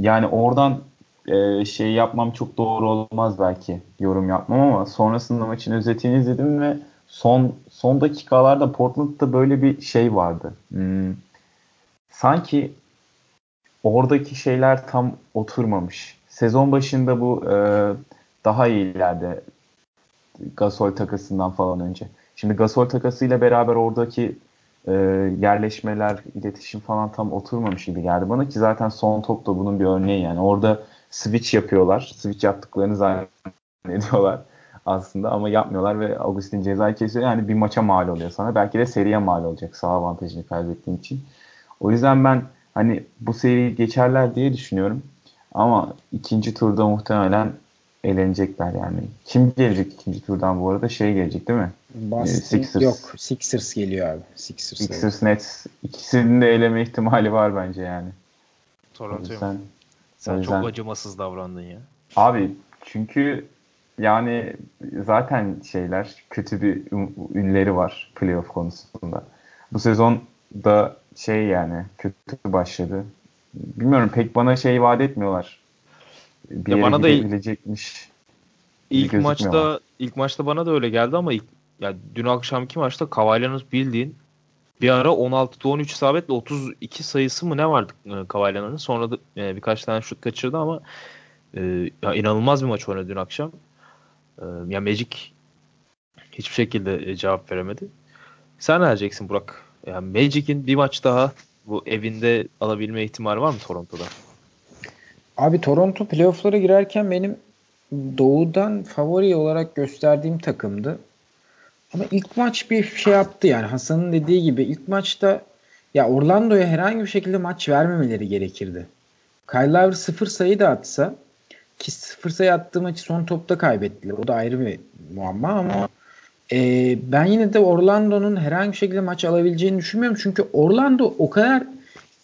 B: Yani oradan e, şey yapmam çok doğru olmaz belki yorum yapmam ama sonrasında maçın özetini izledim ve son son dakikalarda Portland'da böyle bir şey vardı. Hmm, sanki oradaki şeyler tam oturmamış. Sezon başında bu e, daha iyilerde Gasol takasından falan önce. Şimdi Gasol takasıyla beraber oradaki e, yerleşmeler, iletişim falan tam oturmamış gibi geldi bana ki zaten son top da bunun bir örneği yani. Orada switch yapıyorlar. Switch yaptıklarını zannediyorlar aslında ama yapmıyorlar ve Augustin ceza kesiyor. Yani bir maça mal oluyor sana. Belki de seriye mal olacak sağ avantajını kaybettiğin için. O yüzden ben hani bu seriyi geçerler diye düşünüyorum. Ama ikinci turda muhtemelen elenecekler yani. Kim gelecek ikinci turdan bu arada? Şey gelecek değil mi?
C: Boston, ee, Sixers. Yok Sixers geliyor abi. Sixers,
B: Sixers Nets. İkisinin de eleme ihtimali var bence yani.
A: Toronto'yu sen, sen yüzden... çok acımasız davrandın ya.
B: Abi çünkü yani zaten şeyler kötü bir ünleri var playoff konusunda. Bu sezon da şey yani kötü başladı. Bilmiyorum pek bana şey vaat etmiyorlar. Bir ya bana da gidebilecekmiş.
A: İlk maçta ilk maçta bana da öyle geldi ama ilk, ya dün akşamki maçta Kavailan'ın bildiğin bir ara 16'da 13 isabetle 32 sayısı mı ne vardı e, Kavailan'ın. Sonra da e, birkaç tane şut kaçırdı ama e, ya inanılmaz bir maç oynadı dün akşam. E, ya Magic hiçbir şekilde e, cevap veremedi. Sen ne diyeceksin Burak? Yani Magic'in bir maç daha bu evinde alabilme ihtimali var mı Toronto'da?
C: Abi Toronto playoff'lara girerken benim doğudan favori olarak gösterdiğim takımdı. Ama ilk maç bir şey yaptı yani Hasan'ın dediği gibi ilk maçta ya Orlando'ya herhangi bir şekilde maç vermemeleri gerekirdi. Kyle Lowry sıfır sayı da atsa ki sıfır sayı attığı maçı son topta kaybettiler. O da ayrı bir muamma ama e, ben yine de Orlando'nun herhangi bir şekilde maç alabileceğini düşünmüyorum. Çünkü Orlando o kadar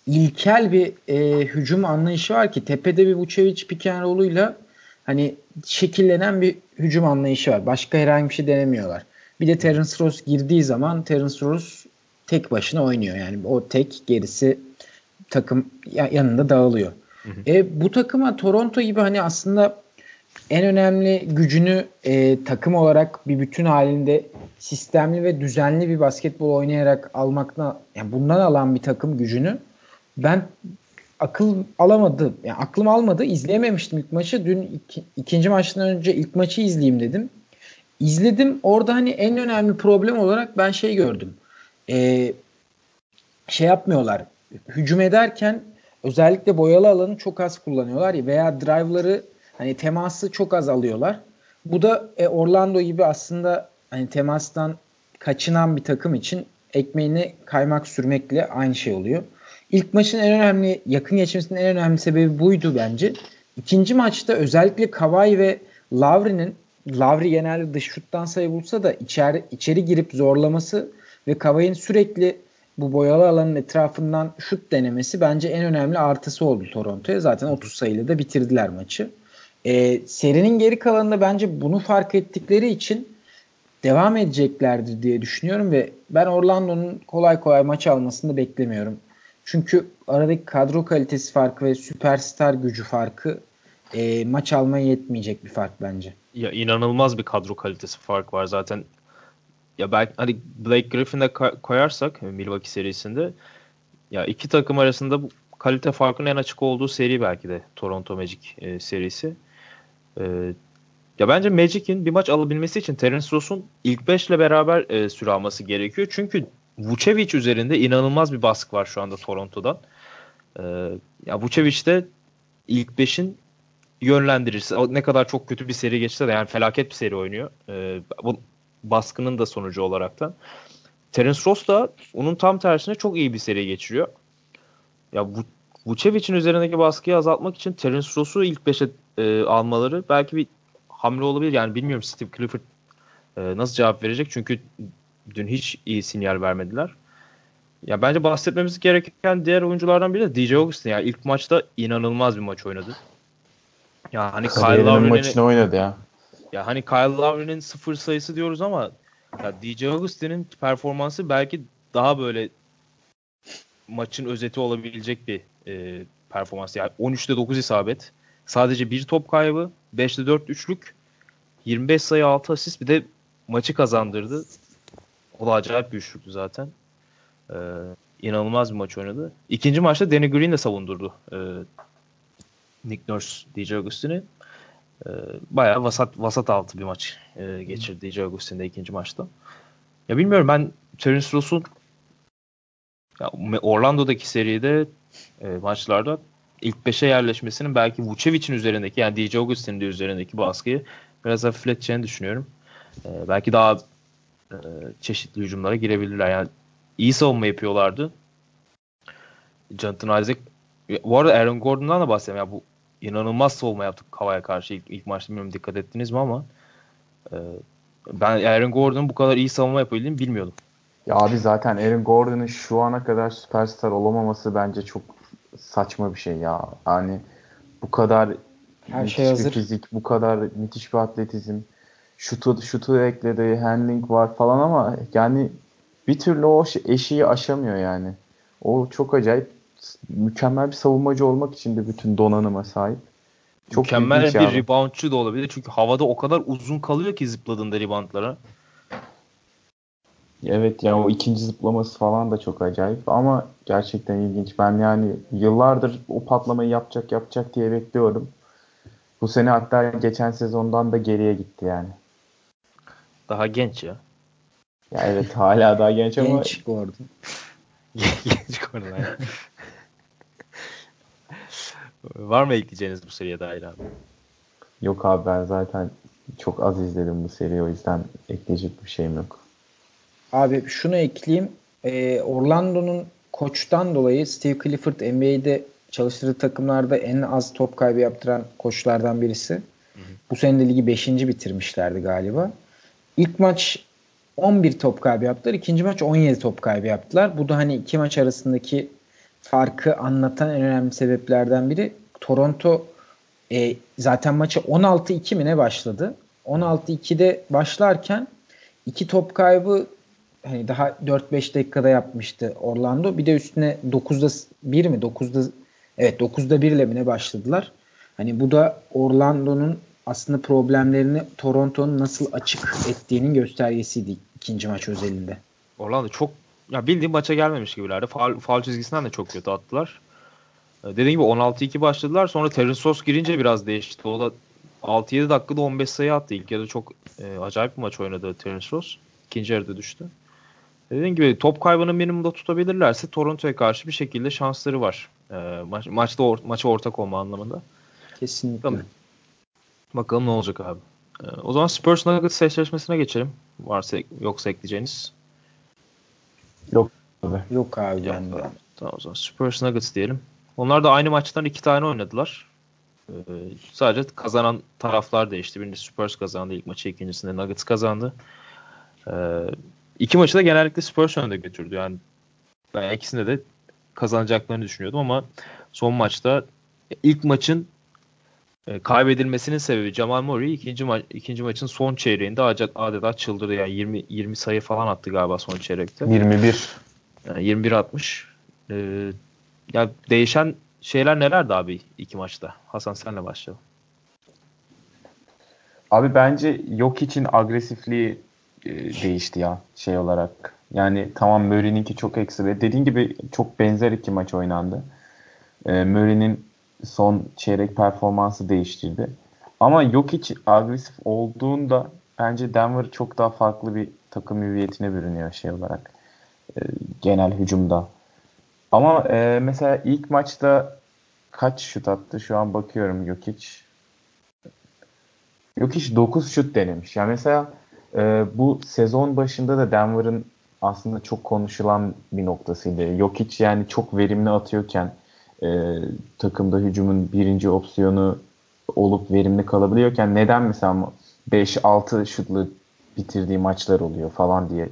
C: ilkel bir e, hücum anlayışı var ki tepede bir Vucevic roll'uyla hani şekillenen bir hücum anlayışı var. Başka herhangi bir şey denemiyorlar. Bir de Terence Ross girdiği zaman Terence Ross tek başına oynuyor. Yani o tek gerisi takım yanında dağılıyor. Hı. E, bu takıma Toronto gibi hani aslında en önemli gücünü e, takım olarak bir bütün halinde sistemli ve düzenli bir basketbol oynayarak almakla yani bundan alan bir takım gücünü ben akıl alamadı. Yani aklım almadı. İzleyememiştim ilk maçı. Dün iki, ikinci maçtan önce ilk maçı izleyeyim dedim. İzledim. Orada hani en önemli problem olarak ben şey gördüm. Ee, şey yapmıyorlar. Hücum ederken özellikle boyalı alanı çok az kullanıyorlar ya veya drive'ları hani teması çok az alıyorlar. Bu da e, Orlando gibi aslında hani temastan kaçınan bir takım için ekmeğini kaymak sürmekle aynı şey oluyor. İlk maçın en önemli yakın geçmesinin en önemli sebebi buydu bence. İkinci maçta özellikle Kawhi ve Lowry'nin Lowry genelde dış şuttan sayı bulsa da içeri, içeri girip zorlaması ve Kawhi'nin sürekli bu boyalı alanın etrafından şut denemesi bence en önemli artısı oldu Toronto'ya. Zaten 30 sayıyla da bitirdiler maçı. Ee, serinin geri kalanında bence bunu fark ettikleri için devam edeceklerdir diye düşünüyorum ve ben Orlando'nun kolay kolay maç almasını da beklemiyorum. Çünkü aradaki kadro kalitesi farkı ve süperstar gücü farkı e, maç almaya yetmeyecek bir fark bence.
A: Ya inanılmaz bir kadro kalitesi fark var zaten. Ya belki hani Blake Griffin'de koyarsak Milwaukee serisinde ya iki takım arasında bu kalite farkının en açık olduğu seri belki de Toronto Magic e, serisi. E, ya bence Magic'in bir maç alabilmesi için Terence Ross'un ilk 5 ile beraber e, süre alması gerekiyor. Çünkü Vucevic üzerinde inanılmaz bir baskı var şu anda Toronto'dan. Ee, ya Vucevic de ilk 5'in yönlendiricisi. Ne kadar çok kötü bir seri geçse de yani felaket bir seri oynuyor. Ee, bu baskının da sonucu olaraktan. Terence Ross da onun tam tersine çok iyi bir seri geçiriyor. Ya bu Vucevic'in üzerindeki baskıyı azaltmak için Terence Ross'u ilk 5'e e, almaları belki bir hamle olabilir. Yani bilmiyorum Steve Clifford e, nasıl cevap verecek. Çünkü dün hiç iyi sinyal vermediler. Ya bence bahsetmemiz gereken diğer oyunculardan biri de DJ Augustin. Yani ilk maçta inanılmaz bir maç oynadı.
B: Ya hani Kyle Lowry'nin maçını oynadı ya.
A: Ya hani Kyle Lowry'nin sıfır sayısı diyoruz ama Ya DJ Augustin'in performansı belki daha böyle maçın özeti olabilecek bir e, performans. Yani 13'te 9 isabet. Sadece bir top kaybı. 5'te 4 üçlük. 25 sayı 6 asist. Bir de maçı kazandırdı. O da acayip bir üçlüktü zaten. Ee, inanılmaz bir maç oynadı. İkinci maçta Danny Green de savundurdu. Ee, Nick Nurse, DJ Augustin'i. Ee, bayağı vasat vasat altı bir maç e, geçirdi DJ Augustin'de ikinci maçta. Ya bilmiyorum ben Terence Ross'un Orlando'daki seride e, maçlarda ilk 5'e yerleşmesinin belki Vucevic'in üzerindeki yani DJ Augustin'in de üzerindeki baskıyı biraz hafifleteceğini düşünüyorum. E, belki daha e, çeşitli hücumlara girebilirler. Yani iyi savunma yapıyorlardı. Jonathan Isaac bu arada Aaron Gordon'dan da bahsedeyim. Ya bu inanılmaz savunma yaptık Kavaya karşı ilk, ilk maçta bilmiyorum dikkat ettiniz mi ama e, ben Aaron Gordon'un bu kadar iyi savunma yapabildiğini bilmiyordum.
B: Ya abi zaten Aaron Gordon'un şu ana kadar süperstar olamaması bence çok saçma bir şey ya. Yani bu kadar Her müthiş şey hazır. bir fizik, bu kadar müthiş bir atletizm, şutu, şutu ekledi, handling var falan ama yani bir türlü o eşiği aşamıyor yani. O çok acayip mükemmel bir savunmacı olmak için de bütün donanıma sahip.
A: Çok mükemmel bir abi. reboundçı da olabilir. Çünkü havada o kadar uzun kalıyor ki zıpladığında reboundlara.
B: Evet ya o ikinci zıplaması falan da çok acayip ama gerçekten ilginç. Ben yani yıllardır o patlamayı yapacak yapacak diye bekliyorum. Bu sene hatta geçen sezondan da geriye gitti yani.
A: Daha genç ya.
B: Ya evet hala daha genç ama.
C: Genç Gordon.
A: genç Gordon Var mı ekleyeceğiniz bu seriye dair abi?
B: Yok abi ben zaten çok az izledim bu seriyi o yüzden ekleyecek bir şeyim yok.
C: Abi şunu ekleyeyim. Ee, Orlando'nun koçtan dolayı Steve Clifford NBA'de çalıştırdığı takımlarda en az top kaybı yaptıran koçlardan birisi. Hı hı. Bu sene de ligi 5. bitirmişlerdi galiba. İlk maç 11 top kaybı yaptılar. İkinci maç 17 top kaybı yaptılar. Bu da hani iki maç arasındaki farkı anlatan en önemli sebeplerden biri. Toronto e, zaten maçı 16-2 mi ne başladı? 16-2'de başlarken iki top kaybı hani daha 4-5 dakikada yapmıştı Orlando. Bir de üstüne 9'da 1 mi? 9'da evet 9'da 1 ile mi ne başladılar? Hani bu da Orlando'nun aslında problemlerini Toronto'nun nasıl açık ettiğinin göstergesiydi ikinci maç özelinde.
A: Orlando çok ya bildiğim maça gelmemiş gibilerdi. Faul, faul çizgisinden de çok kötü attılar. Ee, dediğim gibi 16-2 başladılar. Sonra Terence Ross girince biraz değişti. O da 6-7 dakikada 15 sayı attı. İlk yarıda çok e, acayip bir maç oynadı Terence Ross. İkinci yarıda düştü. Dediğim gibi top kaybını minimumda tutabilirlerse Toronto'ya karşı bir şekilde şansları var. E, maç, maçta or, maça ortak olma anlamında.
C: Kesinlikle. Tamam.
A: Bakalım ne olacak abi. E, o zaman Spurs Nuggets eşleşmesine geçelim. Varsa yoksa ekleyeceğiniz.
B: Yok abi.
C: Yok abi Yok.
A: Tamam o zaman Spurs Nuggets diyelim. Onlar da aynı maçtan iki tane oynadılar. Ee, sadece kazanan taraflar değişti. Birincisi Spurs kazandı ilk maçı, ikincisinde Nuggets kazandı. Ee, iki maçı da genellikle Spurs önde götürdü. Yani ben ikisinde de kazanacaklarını düşünüyordum ama son maçta ilk maçın e, kaybedilmesinin sebebi Jamal Murray ikinci, ma- ikinci maçın son çeyreğinde adeta çıldırdı. Yani 20, 20 sayı falan attı galiba son çeyrekte.
B: 21.
A: Yani 21 atmış. Ee, ya değişen şeyler nelerdi abi iki maçta? Hasan senle başlayalım.
B: Abi bence yok için agresifliği e, değişti ya şey olarak. Yani tamam Murray'ninki çok eksi ve dediğin gibi çok benzer iki maç oynandı. E, Murray'nin son çeyrek performansı değiştirdi. Ama yok hiç agresif olduğunda bence Denver çok daha farklı bir takım hüviyetine bürünüyor şey olarak. E, genel hücumda. Ama e, mesela ilk maçta kaç şut attı? Şu an bakıyorum Jokic. Jokic 9 şut denemiş. Yani mesela e, bu sezon başında da Denver'ın aslında çok konuşulan bir noktasıydı. Jokic yani çok verimli atıyorken e, takımda hücumun birinci opsiyonu olup verimli kalabiliyorken neden mesela 5-6 şutlu bitirdiği maçlar oluyor falan diye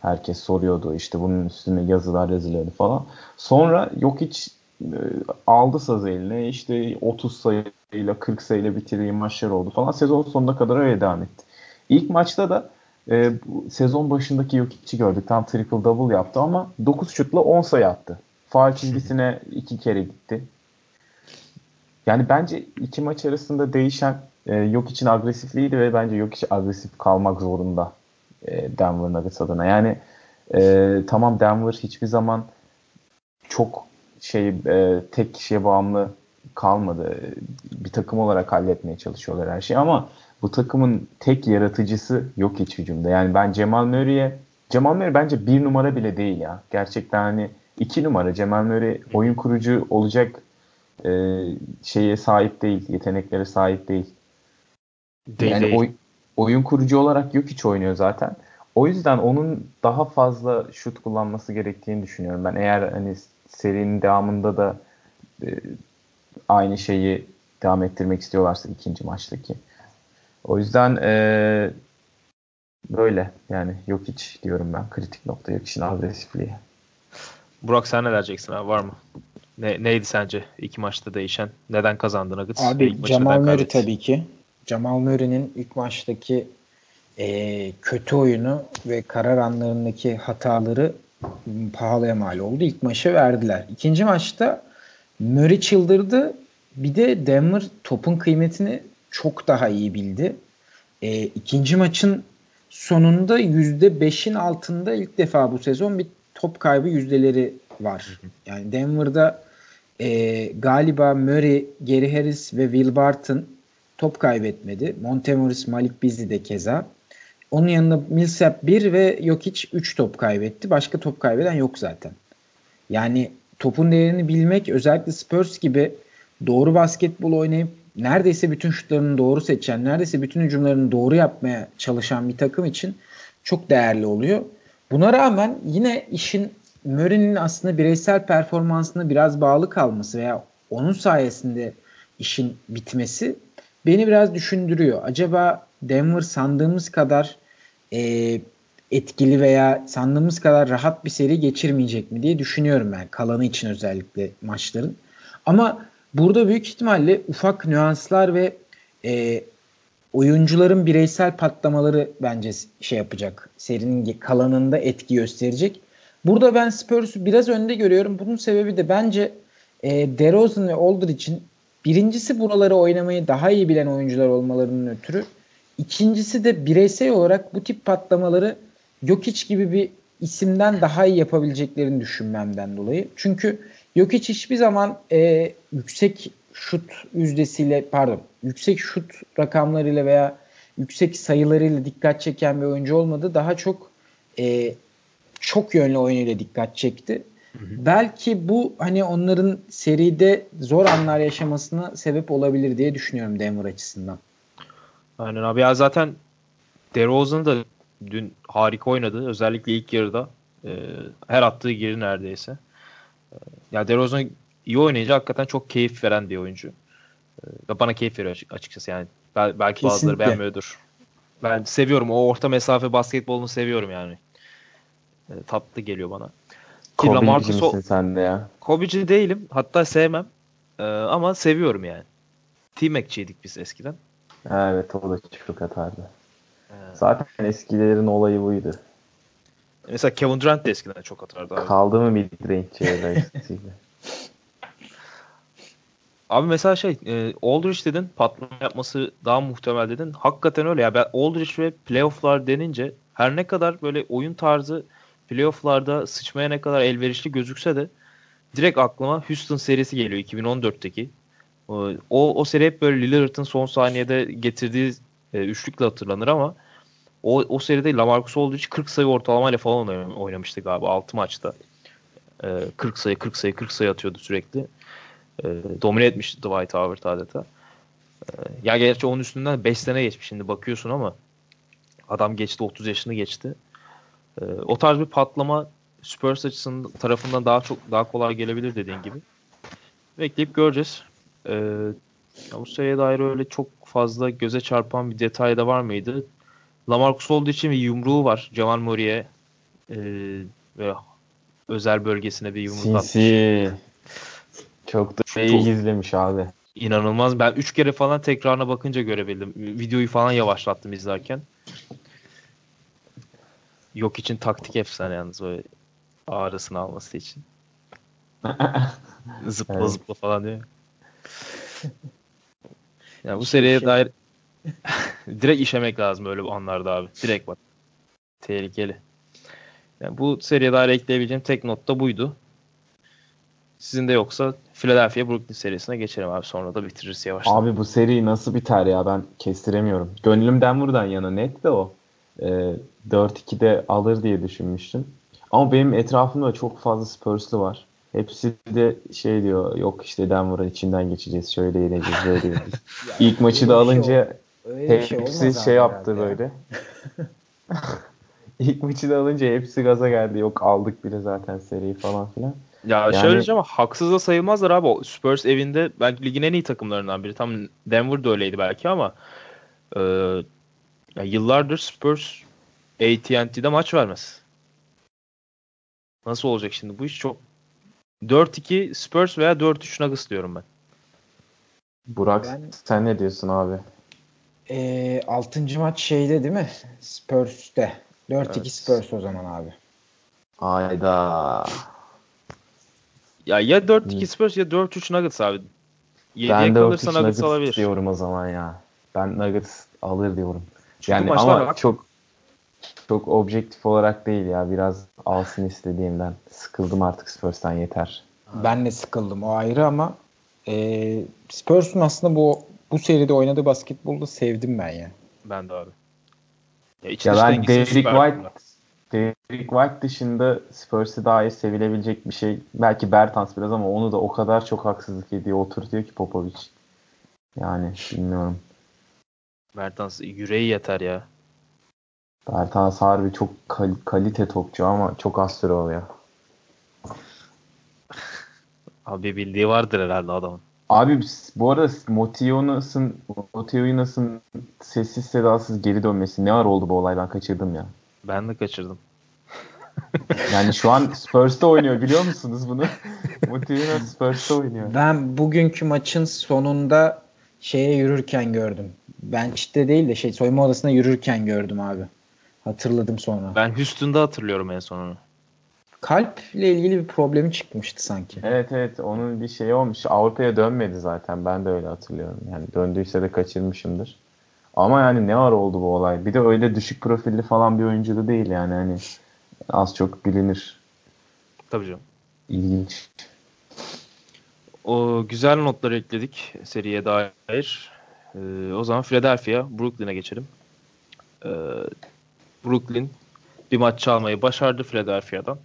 B: herkes soruyordu. İşte bunun üstüne yazılar yazılıyordu falan. Sonra yok hiç e, aldı saz eline işte 30 sayıyla 40 sayıyla bitirdiği maçlar oldu falan. Sezon sonuna kadar öyle devam etti. İlk maçta da e, sezon başındaki Jokic'i gördük. Tam triple double yaptı ama 9 şutla 10 sayı attı. Faal çizgisine iki kere gitti. Yani bence iki maç arasında değişen e, yok için agresifliğiydi ve bence yok için agresif kalmak zorunda e, Denver Nuggets adına. Yani e, tamam Denver hiçbir zaman çok şey e, tek kişiye bağımlı kalmadı. Bir takım olarak halletmeye çalışıyorlar her şeyi ama bu takımın tek yaratıcısı yok hiç hücumda. Yani ben Cemal Murray'e Cemal Murray bence bir numara bile değil ya. Gerçekten hani iki numara Cemal Murray oyun kurucu olacak e, şeye sahip değil. Yeteneklere sahip değil. değil yani değil. Oy, oyun kurucu olarak yok hiç oynuyor zaten. O yüzden onun daha fazla şut kullanması gerektiğini düşünüyorum ben. Eğer hani serinin devamında da e, aynı şeyi devam ettirmek istiyorlarsa ikinci maçtaki. O yüzden e, böyle yani yok hiç diyorum ben kritik nokta yok işin agresifliği.
A: Burak sen ne diyeceksin abi var mı? Ne, neydi sence iki maçta değişen? Neden kazandı Nuggets?
C: Abi Jamal Murray tabii ki. Jamal Murray'nin ilk maçtaki e, kötü oyunu ve karar anlarındaki hataları pahalıya mal oldu. İlk maçı verdiler. İkinci maçta Murray çıldırdı. Bir de Denver topun kıymetini çok daha iyi bildi. E, ikinci maçın sonunda %5'in altında ilk defa bu sezon bir top kaybı yüzdeleri var. Yani Denver'da e, galiba Murray, Gary Harris ve Will Barton top kaybetmedi. Montemoris, Malik Beasley de keza. Onun yanında Millsap 1 ve Jokic 3 top kaybetti. Başka top kaybeden yok zaten. Yani topun değerini bilmek özellikle Spurs gibi doğru basketbol oynayıp neredeyse bütün şutlarını doğru seçen, neredeyse bütün hücumlarını doğru yapmaya çalışan bir takım için çok değerli oluyor. Buna rağmen yine işin Murray'nin aslında bireysel performansına biraz bağlı kalması veya onun sayesinde işin bitmesi beni biraz düşündürüyor. Acaba Denver sandığımız kadar e, etkili veya sandığımız kadar rahat bir seri geçirmeyecek mi diye düşünüyorum ben. Kalanı için özellikle maçların. Ama burada büyük ihtimalle ufak nüanslar ve e, oyuncuların bireysel patlamaları bence şey yapacak. Serinin kalanında etki gösterecek. Burada ben Spurs'u biraz önde görüyorum. Bunun sebebi de bence e, DeRozan ve Aldridge'in birincisi buraları oynamayı daha iyi bilen oyuncular olmalarının ötürü. İkincisi de bireysel olarak bu tip patlamaları Jokic gibi bir isimden daha iyi yapabileceklerini düşünmemden dolayı. Çünkü Jokic hiçbir zaman e, yüksek şut yüzdesiyle pardon yüksek şut rakamlarıyla veya yüksek sayılarıyla dikkat çeken bir oyuncu olmadı. Daha çok e, çok yönlü oyunuyla dikkat çekti. Hı hı. Belki bu hani onların seride zor anlar yaşamasına sebep olabilir diye düşünüyorum Denver açısından.
A: Aynen abi ya zaten DeRozan da dün harika oynadı. Özellikle ilk yarıda. E, her attığı geri neredeyse. E, ya DeRozan iyi oynayınca hakikaten çok keyif veren bir oyuncu. E, bana keyif veriyor açıkçası yani. Bel, belki Kesinlikle. bazıları beğenmiyordur. Ben seviyorum. O orta mesafe basketbolunu seviyorum yani. E, tatlı geliyor bana.
B: Kobe'ci misin sen de ya?
A: Kobe'ci değilim. Hatta sevmem. E, ama seviyorum yani. T-Mac'çiydik biz eskiden.
B: Evet o da çok atardı. Evet. Zaten eskilerin olayı buydu.
A: Mesela Kevin Durant de eskiden çok atardı abi.
B: Kaldı mı midrange eskisiyle?
A: Abi mesela şey e, Aldridge dedin patlama yapması daha muhtemel dedin. Hakikaten öyle ya. Ben Aldridge ve playofflar denince her ne kadar böyle oyun tarzı playofflarda sıçmaya ne kadar elverişli gözükse de direkt aklıma Houston serisi geliyor 2014'teki. O, o seri hep böyle Lillard'ın son saniyede getirdiği e, üçlükle hatırlanır ama o, o seride Lamarcus Aldridge 40 sayı ortalamayla falan oynamıştı galiba 6 maçta. E, 40 sayı 40 sayı 40 sayı atıyordu sürekli. E, domine etmişti Dwight Howard adeta. E, ya gerçi onun üstünden 5 sene geçmiş şimdi bakıyorsun ama adam geçti 30 yaşını geçti. E, o tarz bir patlama Spurs açısından tarafından daha çok daha kolay gelebilir dediğin gibi. Bekleyip göreceğiz. E, ya bu seriye dair öyle çok fazla göze çarpan bir detay da var mıydı? Lamarcus olduğu için bir yumruğu var. Jamal Murray'e e, özel bölgesine bir yumruk atmış.
B: Çok da iyi çok, izlemiş abi.
A: İnanılmaz. Ben 3 kere falan tekrarına bakınca görebildim. Videoyu falan yavaşlattım izlerken. yok için taktik efsane yalnız böyle ağrısını alması için. zıpla evet. zıpla falan diyor. Yani bu seriye dair direkt işemek lazım öyle bu anlarda abi. Direkt bak. Tehlikeli. Yani bu seriye dair ekleyebileceğim tek not da buydu. Sizin de yoksa Philadelphia Brooklyn serisine geçelim abi. Sonra da bitiririz yavaştan.
B: Abi bu seri nasıl biter ya ben kestiremiyorum. Gönlüm Denver'dan yana net de o. E, 4-2'de alır diye düşünmüştüm. Ama benim etrafımda çok fazla Spurs'lu var. Hepsi de şey diyor yok işte Denver'ın içinden geçeceğiz. Şöyle yeneceğiz böyle yeneceğiz. İlk maçı da şey alınca şey, hepsi şey, şey yaptı böyle. İlk maçı da alınca hepsi gaza geldi. Yok aldık bile zaten seriyi falan filan.
A: Ya yani, şöyle diyeceğim ama haksız da sayılmazlar abi. O Spurs evinde belki ligin en iyi takımlarından biri. Tam Denver de öyleydi belki ama e, ya yıllardır Spurs AT&T'de maç vermez. Nasıl olacak şimdi? Bu iş çok 4-2 Spurs veya 4-3 Nuggets diyorum ben.
B: Burak ben, sen ne diyorsun abi?
C: E, 6. maç şeyde değil mi? Spurs'te. 4-2 evet. Spurs o zaman abi.
B: Ayda.
A: Ya ya 4-2 Spurs ya 4-3 Nuggets abi.
B: 7'ye ben de kalırsa Nuggets, Nuggets alabilir. diyorum o zaman ya. Ben Nuggets alır diyorum. Çünkü yani ama bak. çok çok objektif olarak değil ya. Biraz alsın istediğimden. Sıkıldım artık Spurs'tan yeter.
C: Ben de sıkıldım. O ayrı ama e, Spurs'un aslında bu bu seride oynadığı basketbolu sevdim ben ya.
A: Ben de abi.
B: Ya, ya ben Derek White Derek White dışında Spurs'e dair sevilebilecek bir şey belki Bertans biraz ama onu da o kadar çok haksızlık ediyor, oturtuyor ki Popovic. Yani bilmiyorum.
A: Bertans yüreği yeter ya.
B: Bertans harbi çok kal- kalite topçu ama çok az süre oluyor.
A: Abi bildiği vardır herhalde adamın.
B: Abi bu arada Motionas'ın Motionas'ın sessiz sedasız geri dönmesi ne var oldu bu olaydan kaçırdım ya.
A: Ben de kaçırdım.
B: yani şu an Spurs'ta oynuyor biliyor musunuz bunu? Motionas Spurs'ta oynuyor.
C: Ben bugünkü maçın sonunda şeye yürürken gördüm. Bench'te değil de şey soyunma odasına yürürken gördüm abi. Hatırladım sonra.
A: Ben Houston'da hatırlıyorum en sonunu.
C: Kalple ilgili bir problemi çıkmıştı sanki.
B: Evet evet onun bir şeyi olmuş. Avrupa'ya dönmedi zaten. Ben de öyle hatırlıyorum. Yani döndüyse de kaçırmışımdır. Ama yani ne var oldu bu olay? Bir de öyle düşük profilli falan bir oyuncu da değil yani. Hani az çok bilinir.
A: Tabii canım.
B: İlginç.
A: O güzel notları ekledik seriye dair. Ee, o zaman Philadelphia, Brooklyn'e geçelim. Ee, Brooklyn bir maç çalmayı başardı Philadelphia'dan.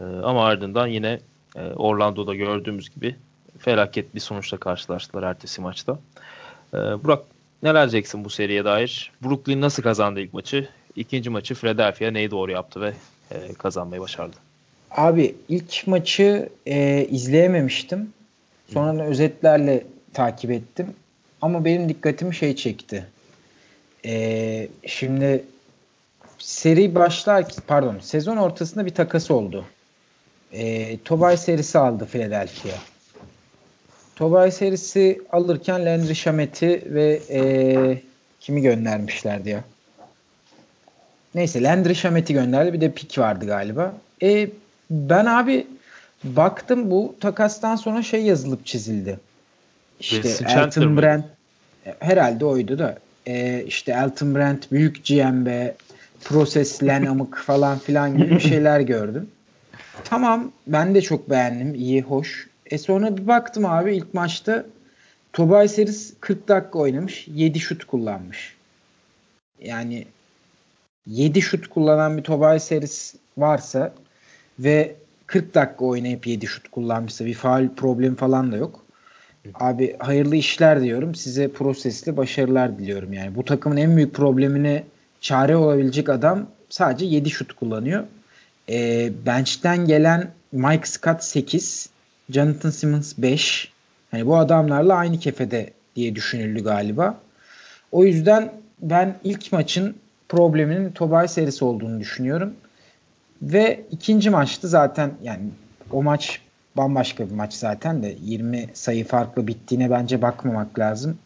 A: Ee, ama ardından yine e, Orlando'da gördüğümüz gibi felaket bir sonuçla karşılaştılar ertesi maçta. Ee, Burak neler diyeceksin bu seriye dair? Brooklyn nasıl kazandı ilk maçı? İkinci maçı Philadelphia neyi doğru yaptı ve e, kazanmayı başardı?
C: Abi ilk maçı e, izleyememiştim. Sonra özetlerle takip ettim. Ama benim dikkatimi şey çekti. E, şimdi seri başlar pardon sezon ortasında bir takas oldu. E, Tobay serisi aldı Philadelphia. Tobay serisi alırken Landry Shamet'i ve e, kimi göndermişlerdi ya? Neyse Landry Shamet'i gönderdi. Bir de pik vardı galiba. E, ben abi baktım bu takastan sonra şey yazılıp çizildi. İşte Elton Brand herhalde oydu da e, işte Elton Brand büyük GM Proses Lenamık falan filan gibi bir şeyler gördüm. Tamam ben de çok beğendim. iyi hoş. E sonra bir baktım abi ilk maçta Tobay Seris 40 dakika oynamış. 7 şut kullanmış. Yani 7 şut kullanan bir Tobay Seris varsa ve 40 dakika oynayıp 7 şut kullanmışsa bir faal problemi falan da yok. Abi hayırlı işler diyorum. Size prosesli başarılar diliyorum yani. Bu takımın en büyük problemini çare olabilecek adam sadece 7 şut kullanıyor. E, bench'ten gelen Mike Scott 8, Jonathan Simmons 5. Hani bu adamlarla aynı kefede diye düşünüldü galiba. O yüzden ben ilk maçın probleminin Tobay serisi olduğunu düşünüyorum. Ve ikinci maçtı zaten yani o maç bambaşka bir maç zaten de 20 sayı farklı bittiğine bence bakmamak lazım.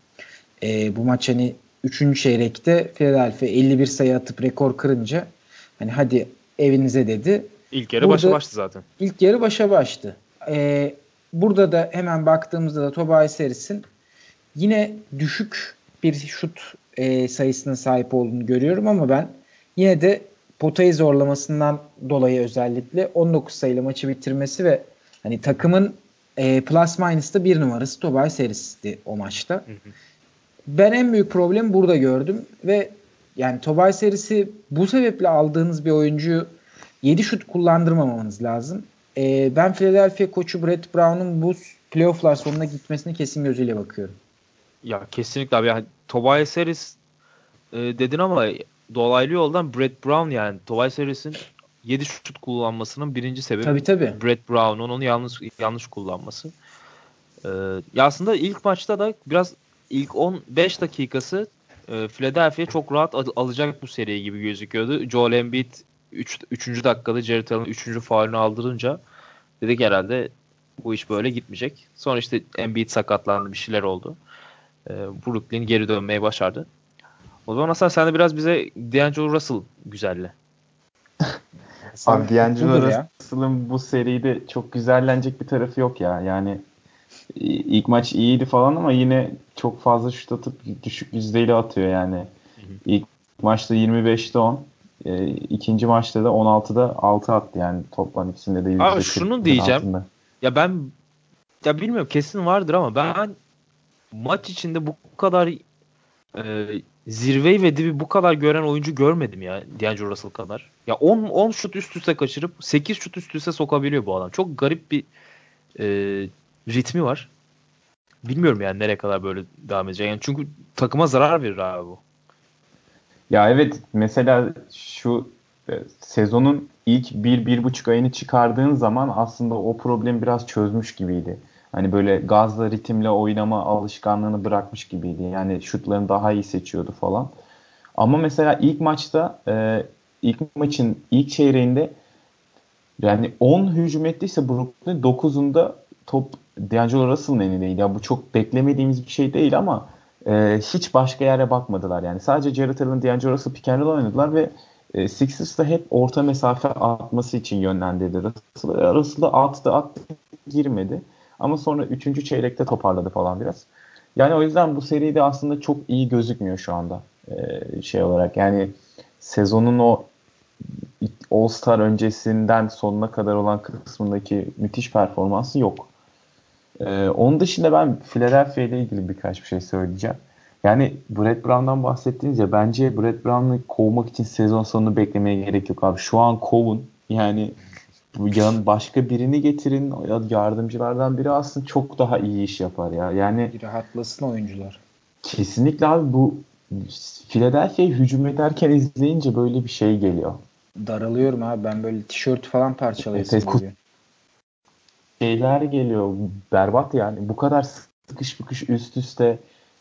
C: E, bu maç hani 3. çeyrekte Philadelphia 51 sayı atıp rekor kırınca Hani hadi evinize dedi.
A: İlk yarı başa baştı zaten.
C: İlk yarı başa baştı. Ee, burada da hemen baktığımızda da Tobias Harris'in yine düşük bir şut e, sayısına sahip olduğunu görüyorum ama ben yine de potayı zorlamasından dolayı özellikle 19 sayılı maçı bitirmesi ve hani takımın e, plus minus'ta bir numarası Tobias Harris'ti o maçta. Hı hı. Ben en büyük problemi burada gördüm ve yani Tobias Harris'i bu sebeple aldığınız bir oyuncuyu 7 şut kullandırmamanız lazım. E, ben Philadelphia koçu Brett Brown'un bu playofflar sonuna gitmesine kesin gözüyle bakıyorum.
A: Ya kesinlikle abi. Yani Tobias Harris e, dedin ama dolaylı yoldan Brett Brown yani Tobias Harris'in 7 şut kullanmasının birinci sebebi
C: tabii, tabii.
A: Brett Brown'un onu yanlış yanlış kullanması. Ee, ya aslında ilk maçta da biraz ilk 15 dakikası e, Philadelphia çok rahat al- alacak bu seriyi gibi gözüküyordu. Joel Embiid 3. Üç, 3. dakikada Jared Allen 3. faulünü aldırınca dedik herhalde bu iş böyle gitmeyecek. Sonra işte Embiid sakatlandı bir şeyler oldu. E, Brooklyn geri dönmeye başardı. O zaman Hasan sen de biraz bize D'Angelo Russell güzelle.
B: Abi D'Angelo Russell'ın bu seride çok güzellenecek bir tarafı yok ya. Yani ilk maç iyiydi falan ama yine çok fazla şut atıp düşük yüzdeyle atıyor yani. Hı hı. İlk maçta 25'te 10. E, ikinci maçta da 16'da 6 attı yani toplam ikisinde de.
A: Abi şunu diyeceğim. Altında. Ya ben ya bilmiyorum kesin vardır ama ben maç içinde bu kadar e, zirveyi ve dibi bu kadar gören oyuncu görmedim ya D'Angelo Russell kadar. Ya 10 10 şut üst üste kaçırıp 8 şut üst üste sokabiliyor bu adam. Çok garip bir e, ritmi var. Bilmiyorum yani nereye kadar böyle devam edecek. Yani çünkü takıma zarar verir abi bu.
B: Ya evet mesela şu e, sezonun ilk bir, bir buçuk ayını çıkardığın zaman aslında o problemi biraz çözmüş gibiydi. Hani böyle gazla ritimle oynama alışkanlığını bırakmış gibiydi. Yani şutlarını daha iyi seçiyordu falan. Ama mesela ilk maçta e, ilk maçın ilk çeyreğinde yani 10 hücum ettiyse Brooklyn 9'unda top D'Angelo Russell'ın elindeydi. Ya bu çok beklemediğimiz bir şey değil ama e, hiç başka yere bakmadılar. Yani sadece Jared Allen, D'Angelo Russell pick and roll oynadılar ve e, Sixers da hep orta mesafe atması için yönlendirdi Russell'ı. Russell'ı attı attı girmedi. Ama sonra 3. çeyrekte toparladı falan biraz. Yani o yüzden bu seride aslında çok iyi gözükmüyor şu anda e, şey olarak. Yani sezonun o All-Star öncesinden sonuna kadar olan kısmındaki müthiş performansı yok. Ee, onun dışında ben Philadelphia ile ilgili birkaç bir şey söyleyeceğim. Yani Brett Brown'dan bahsettiniz ya bence Brett Brown'u kovmak için sezon sonunu beklemeye gerek yok abi. Şu an kovun. Yani yan başka birini getirin yardımcılardan biri aslında çok daha iyi iş yapar ya. Yani
C: bir rahatlasın oyuncular.
B: Kesinlikle abi bu Philadelphia'yı hücum ederken izleyince böyle bir şey geliyor.
C: Daralıyorum abi ben böyle tişört falan parçalayasım evet, geliyor
B: şeyler geliyor. Berbat yani. Bu kadar sıkış bıkış üst üste.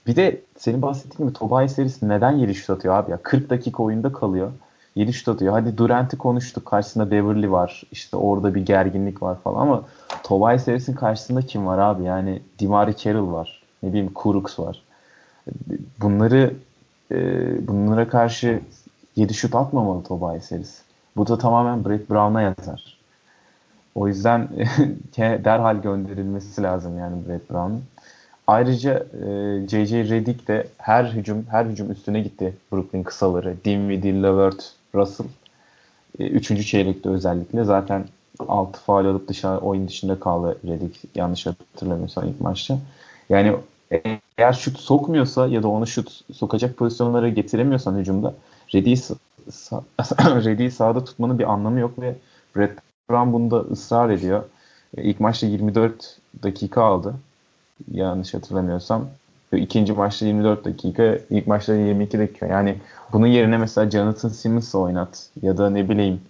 B: Bir de senin bahsettiğin gibi Tobias Harris neden 7 şut atıyor abi ya? 40 dakika oyunda kalıyor. 7 şut atıyor. Hadi Durant'i konuştuk. Karşısında Beverly var. İşte orada bir gerginlik var falan ama Tobias Harris'in karşısında kim var abi? Yani Dimari Carroll var. Ne bileyim Kuruks var. Bunları e, bunlara karşı 7 şut atmamalı Tobias Harris. Bu da tamamen Brett Brown'a yatar. O yüzden derhal gönderilmesi lazım yani Brett Brown'un. Ayrıca e, J.J. Redick de her hücum her hücum üstüne gitti Brooklyn kısaları. Dinwiddie, Levert, Russell. E, üçüncü çeyrekte özellikle zaten 6 faal alıp dışarı oyun dışında kaldı Redick yanlış hatırlamıyorsam ilk maçta. Yani eğer şut sokmuyorsa ya da onu şut sokacak pozisyonlara getiremiyorsan hücumda Redick'i sahada tutmanın bir anlamı yok ve Brett Brown bunda ısrar ediyor. E, ilk maçta 24 dakika aldı. Yanlış hatırlamıyorsam. İkinci maçta 24 dakika, ilk maçta 22 dakika. Yani bunun yerine mesela Jonathan Simmons'ı oynat ya da ne bileyim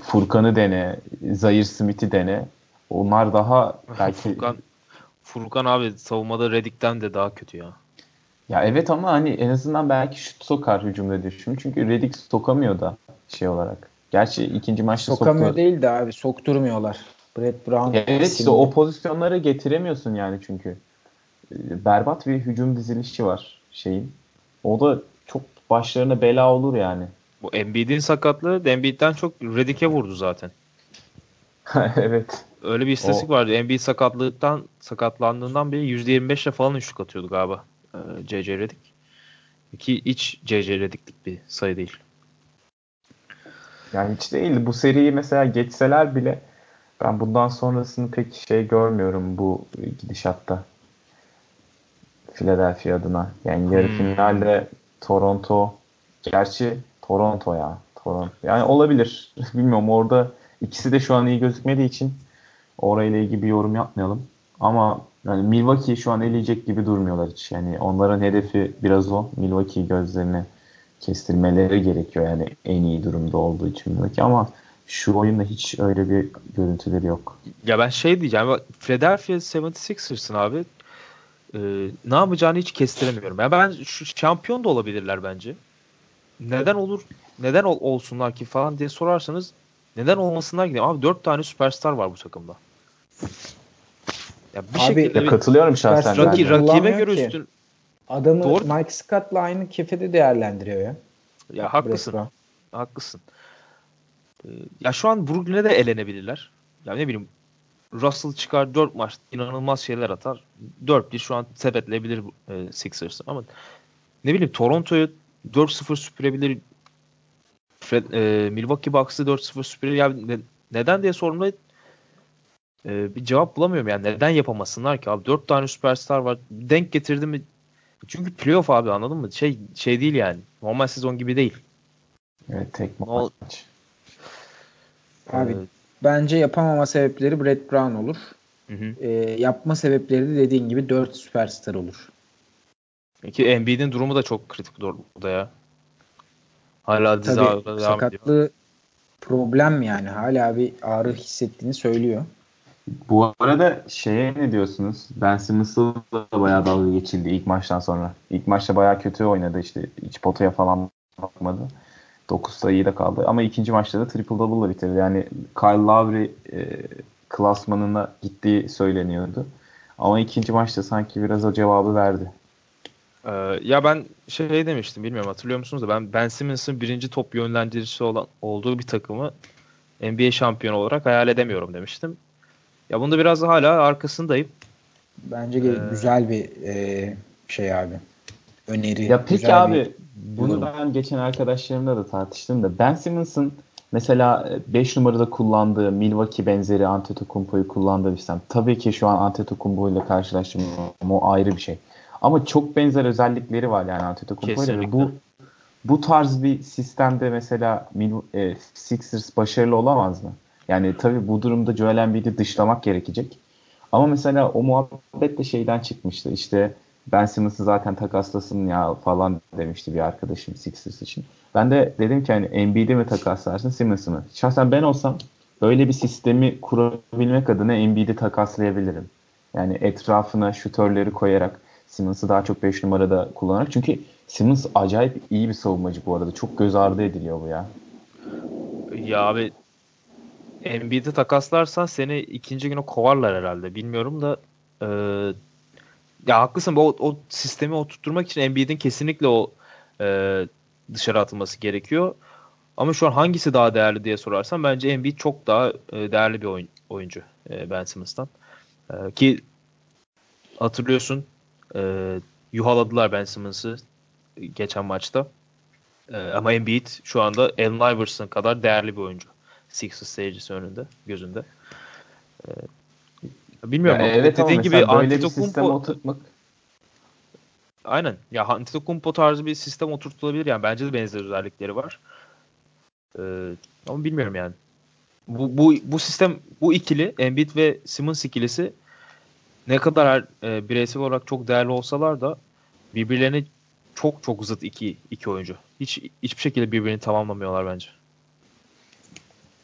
B: Furkan'ı dene, Zayir Smith'i dene. Onlar daha belki...
A: Furkan, Furkan abi savunmada Reddick'ten de daha kötü ya.
B: Ya evet ama hani en azından belki şut sokar hücumda düşün. Çünkü Reddick sokamıyor da şey olarak. Gerçi ikinci maçta
C: Sokamıyor soktu. değil de abi sokturmuyorlar. Brett Brown.
B: Evet işte o pozisyonlara getiremiyorsun yani çünkü. Ee, berbat bir hücum dizilişi var şeyin. O da çok başlarına bela olur yani.
A: Bu Embiid'in sakatlığı Embiid'den çok Redick'e vurdu zaten.
B: evet.
A: Öyle bir istatistik o... vardı. Embiid sakatlıktan sakatlandığından beri %25 ile falan üçlük atıyordu galiba. C.C. Redick. Ki hiç C.C. Redick'lik bir sayı değil.
B: Yani hiç değil. Bu seriyi mesela geçseler bile ben bundan sonrasını pek şey görmüyorum bu gidişatta. Philadelphia adına. Yani yarı hmm. finalde Toronto gerçi Toronto ya. Toronto. Yani olabilir. Bilmiyorum orada ikisi de şu an iyi gözükmediği için orayla ilgili bir yorum yapmayalım. Ama yani Milwaukee şu an eleyecek gibi durmuyorlar hiç. Yani onların hedefi biraz o. Milwaukee gözlerini kestirmeleri gerekiyor yani en iyi durumda olduğu için Milwaukee ama şu oyunda hiç öyle bir görüntüleri yok.
A: Ya ben şey diyeceğim. Philadelphia 76ers'ın abi e, ne yapacağını hiç kestiremiyorum. Ya ben şu şampiyon da olabilirler bence. Neden olur? Neden ol, olsunlar ki falan diye sorarsanız neden olmasınlar ki? Abi dört tane süperstar var bu takımda.
B: Ya bir Abi, şekilde katılıyorum şahsen.
A: Raki, rakibe göre ki. üstün.
C: Adamı Doğru. Mike Scott'la aynı kefede değerlendiriyor ya.
A: Ya haklısın. Breslau. Haklısın. Ee, ya şu an Brooklyn'e de elenebilirler. Ya ne bileyim Russell çıkar 4 maç inanılmaz şeyler atar. 4-1 şu an sepetleyebilir e, Sixers ama ne bileyim Toronto'yu 4-0 süpürebilir. Fred, e, Milwaukee Bucks'ı 4-0 süpürebilir. Ya ne, neden diye sorduğumda e, bir cevap bulamıyorum yani. Neden yapamasınlar ki abi? 4 tane süperstar var. Denk getirdi mi? Çünkü playoff abi anladın mı? Şey şey değil yani. Normal sezon gibi değil.
B: Evet tek maç.
C: Abi evet. bence yapamama sebepleri Brett Brown olur. Hı hı. E, yapma sebepleri de dediğin gibi 4 süperstar olur.
A: Peki Embiid'in durumu da çok kritik burada ya. Hala dizi
C: Tabii, devam sakatlığı ediyor. problem yani. Hala bir ağrı hissettiğini söylüyor.
B: Bu arada şeye ne diyorsunuz? Ben Simmons'la da bayağı dalga geçildi ilk maçtan sonra. İlk maçta bayağı kötü oynadı işte. Hiç potaya falan bakmadı. 9 sayıyı da kaldı. Ama ikinci maçta da triple double ile bitirdi. Yani Kyle Lowry e, klasmanına gittiği söyleniyordu. Ama ikinci maçta sanki biraz o cevabı verdi.
A: Ee, ya ben şey demiştim bilmiyorum hatırlıyor musunuz da ben Ben Simmons'ın birinci top yönlendiricisi olan olduğu bir takımı NBA şampiyonu olarak hayal edemiyorum demiştim. Ya bunda biraz hala arkasındayım.
C: Bence ee, güzel bir e, şey abi. Öneri.
B: Ya peki abi bunu yorum. ben geçen arkadaşlarımla da tartıştım da Ben Simmons'ın mesela 5 numarada kullandığı Milwaukee benzeri Antetokounmpo'yu kullandığı bir sistem. Tabii ki şu an Antetokounmpo ile karşılaştırmam o ayrı bir şey. Ama çok benzer özellikleri var yani Antetokounmpo ile. Bu bu tarz bir sistemde mesela e, Sixers başarılı olamaz mı? Yani tabii bu durumda Joel Embiid'i dışlamak gerekecek. Ama mesela o muhabbet de şeyden çıkmıştı. İşte Ben Simmons'ı zaten takaslasın ya falan demişti bir arkadaşım Sixers için. Ben de dedim ki hani Embiid'i mi takaslarsın Simmons'ı mı? Şahsen ben olsam öyle bir sistemi kurabilmek adına Embiid'i takaslayabilirim. Yani etrafına şutörleri koyarak Simmons'ı daha çok 5 numarada kullanarak. Çünkü Simmons acayip iyi bir savunmacı bu arada. Çok göz ardı ediliyor bu ya.
A: Ya abi Embiid'i takaslarsan seni ikinci güne kovarlar herhalde. Bilmiyorum da e, ya haklısın. O, o sistemi oturtturmak için Embiid'in kesinlikle o e, dışarı atılması gerekiyor. Ama şu an hangisi daha değerli diye sorarsan bence Embiid çok daha e, değerli bir oyun, oyuncu e, Ben Simmons'tan. E, ki hatırlıyorsun e, yuhaladılar Ben Simmons'ı geçen maçta. E, ama Embiid şu anda Allen Iverson kadar değerli bir oyuncu. Sixers seyircisi önünde, gözünde. E, bilmiyorum.
B: Ya evet dediğin gibi Antetokounmpo oturtmak
A: Aynen. Ya Antetokounmpo tarzı bir sistem oturtulabilir yani. Bence de benzer özellikleri var. Ee, ama bilmiyorum yani. Bu, bu, bu sistem, bu ikili Embiid ve Simmons ikilisi ne kadar e, bireysel olarak çok değerli olsalar da birbirlerini çok çok zıt iki, iki oyuncu. Hiç hiçbir şekilde birbirini tamamlamıyorlar bence.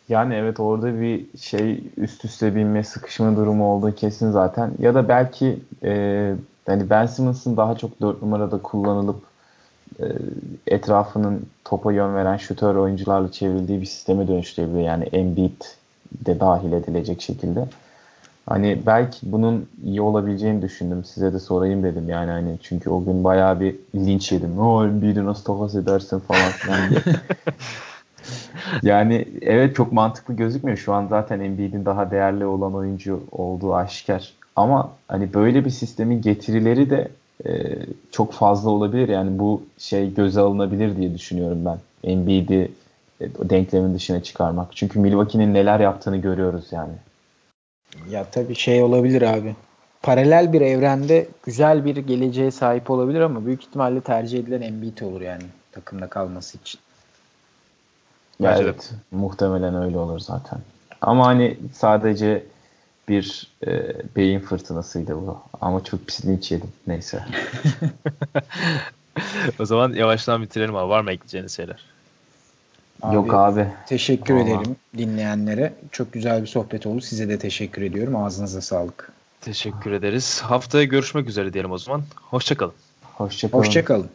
B: Yani evet orada bir şey üst üste binme, sıkışma durumu olduğu kesin zaten. Ya da belki e, yani Ben Simmons'ın daha çok 4 numarada kullanılıp e, etrafının topa yön veren şutör oyuncularla çevrildiği bir sisteme dönüştürebilir. Yani Embiid de dahil edilecek şekilde. Hani belki bunun iyi olabileceğini düşündüm. Size de sorayım dedim yani hani çünkü o gün bayağı bir linç yedim. O Embiid'i nasıl takas edersin falan filan yani evet çok mantıklı gözükmüyor. Şu an zaten Embiid'in daha değerli olan oyuncu olduğu aşikar. Ama hani böyle bir sistemin getirileri de e, çok fazla olabilir. Yani bu şey göze alınabilir diye düşünüyorum ben. Embiid'i e, denklemin dışına çıkarmak. Çünkü Milwaukee'nin neler yaptığını görüyoruz yani.
C: Ya tabii şey olabilir abi. Paralel bir evrende güzel bir geleceğe sahip olabilir ama büyük ihtimalle tercih edilen Embiid olur yani takımda kalması için.
B: Ya evet, muhtemelen öyle olur zaten. Ama hani sadece bir e, beyin fırtınasıydı bu. Ama çok pis linç yedim. Neyse.
A: o zaman yavaştan bitirelim abi. Var mı ekleyeceğiniz şeyler?
B: Abi, Yok abi.
C: Teşekkür Vallahi. ederim dinleyenlere. Çok güzel bir sohbet oldu. Size de teşekkür ediyorum. Ağzınıza sağlık.
A: Teşekkür ederiz. Haftaya görüşmek üzere diyelim o zaman. Hoşçakalın.
B: Hoşçakalın.
C: Hoşçakalın.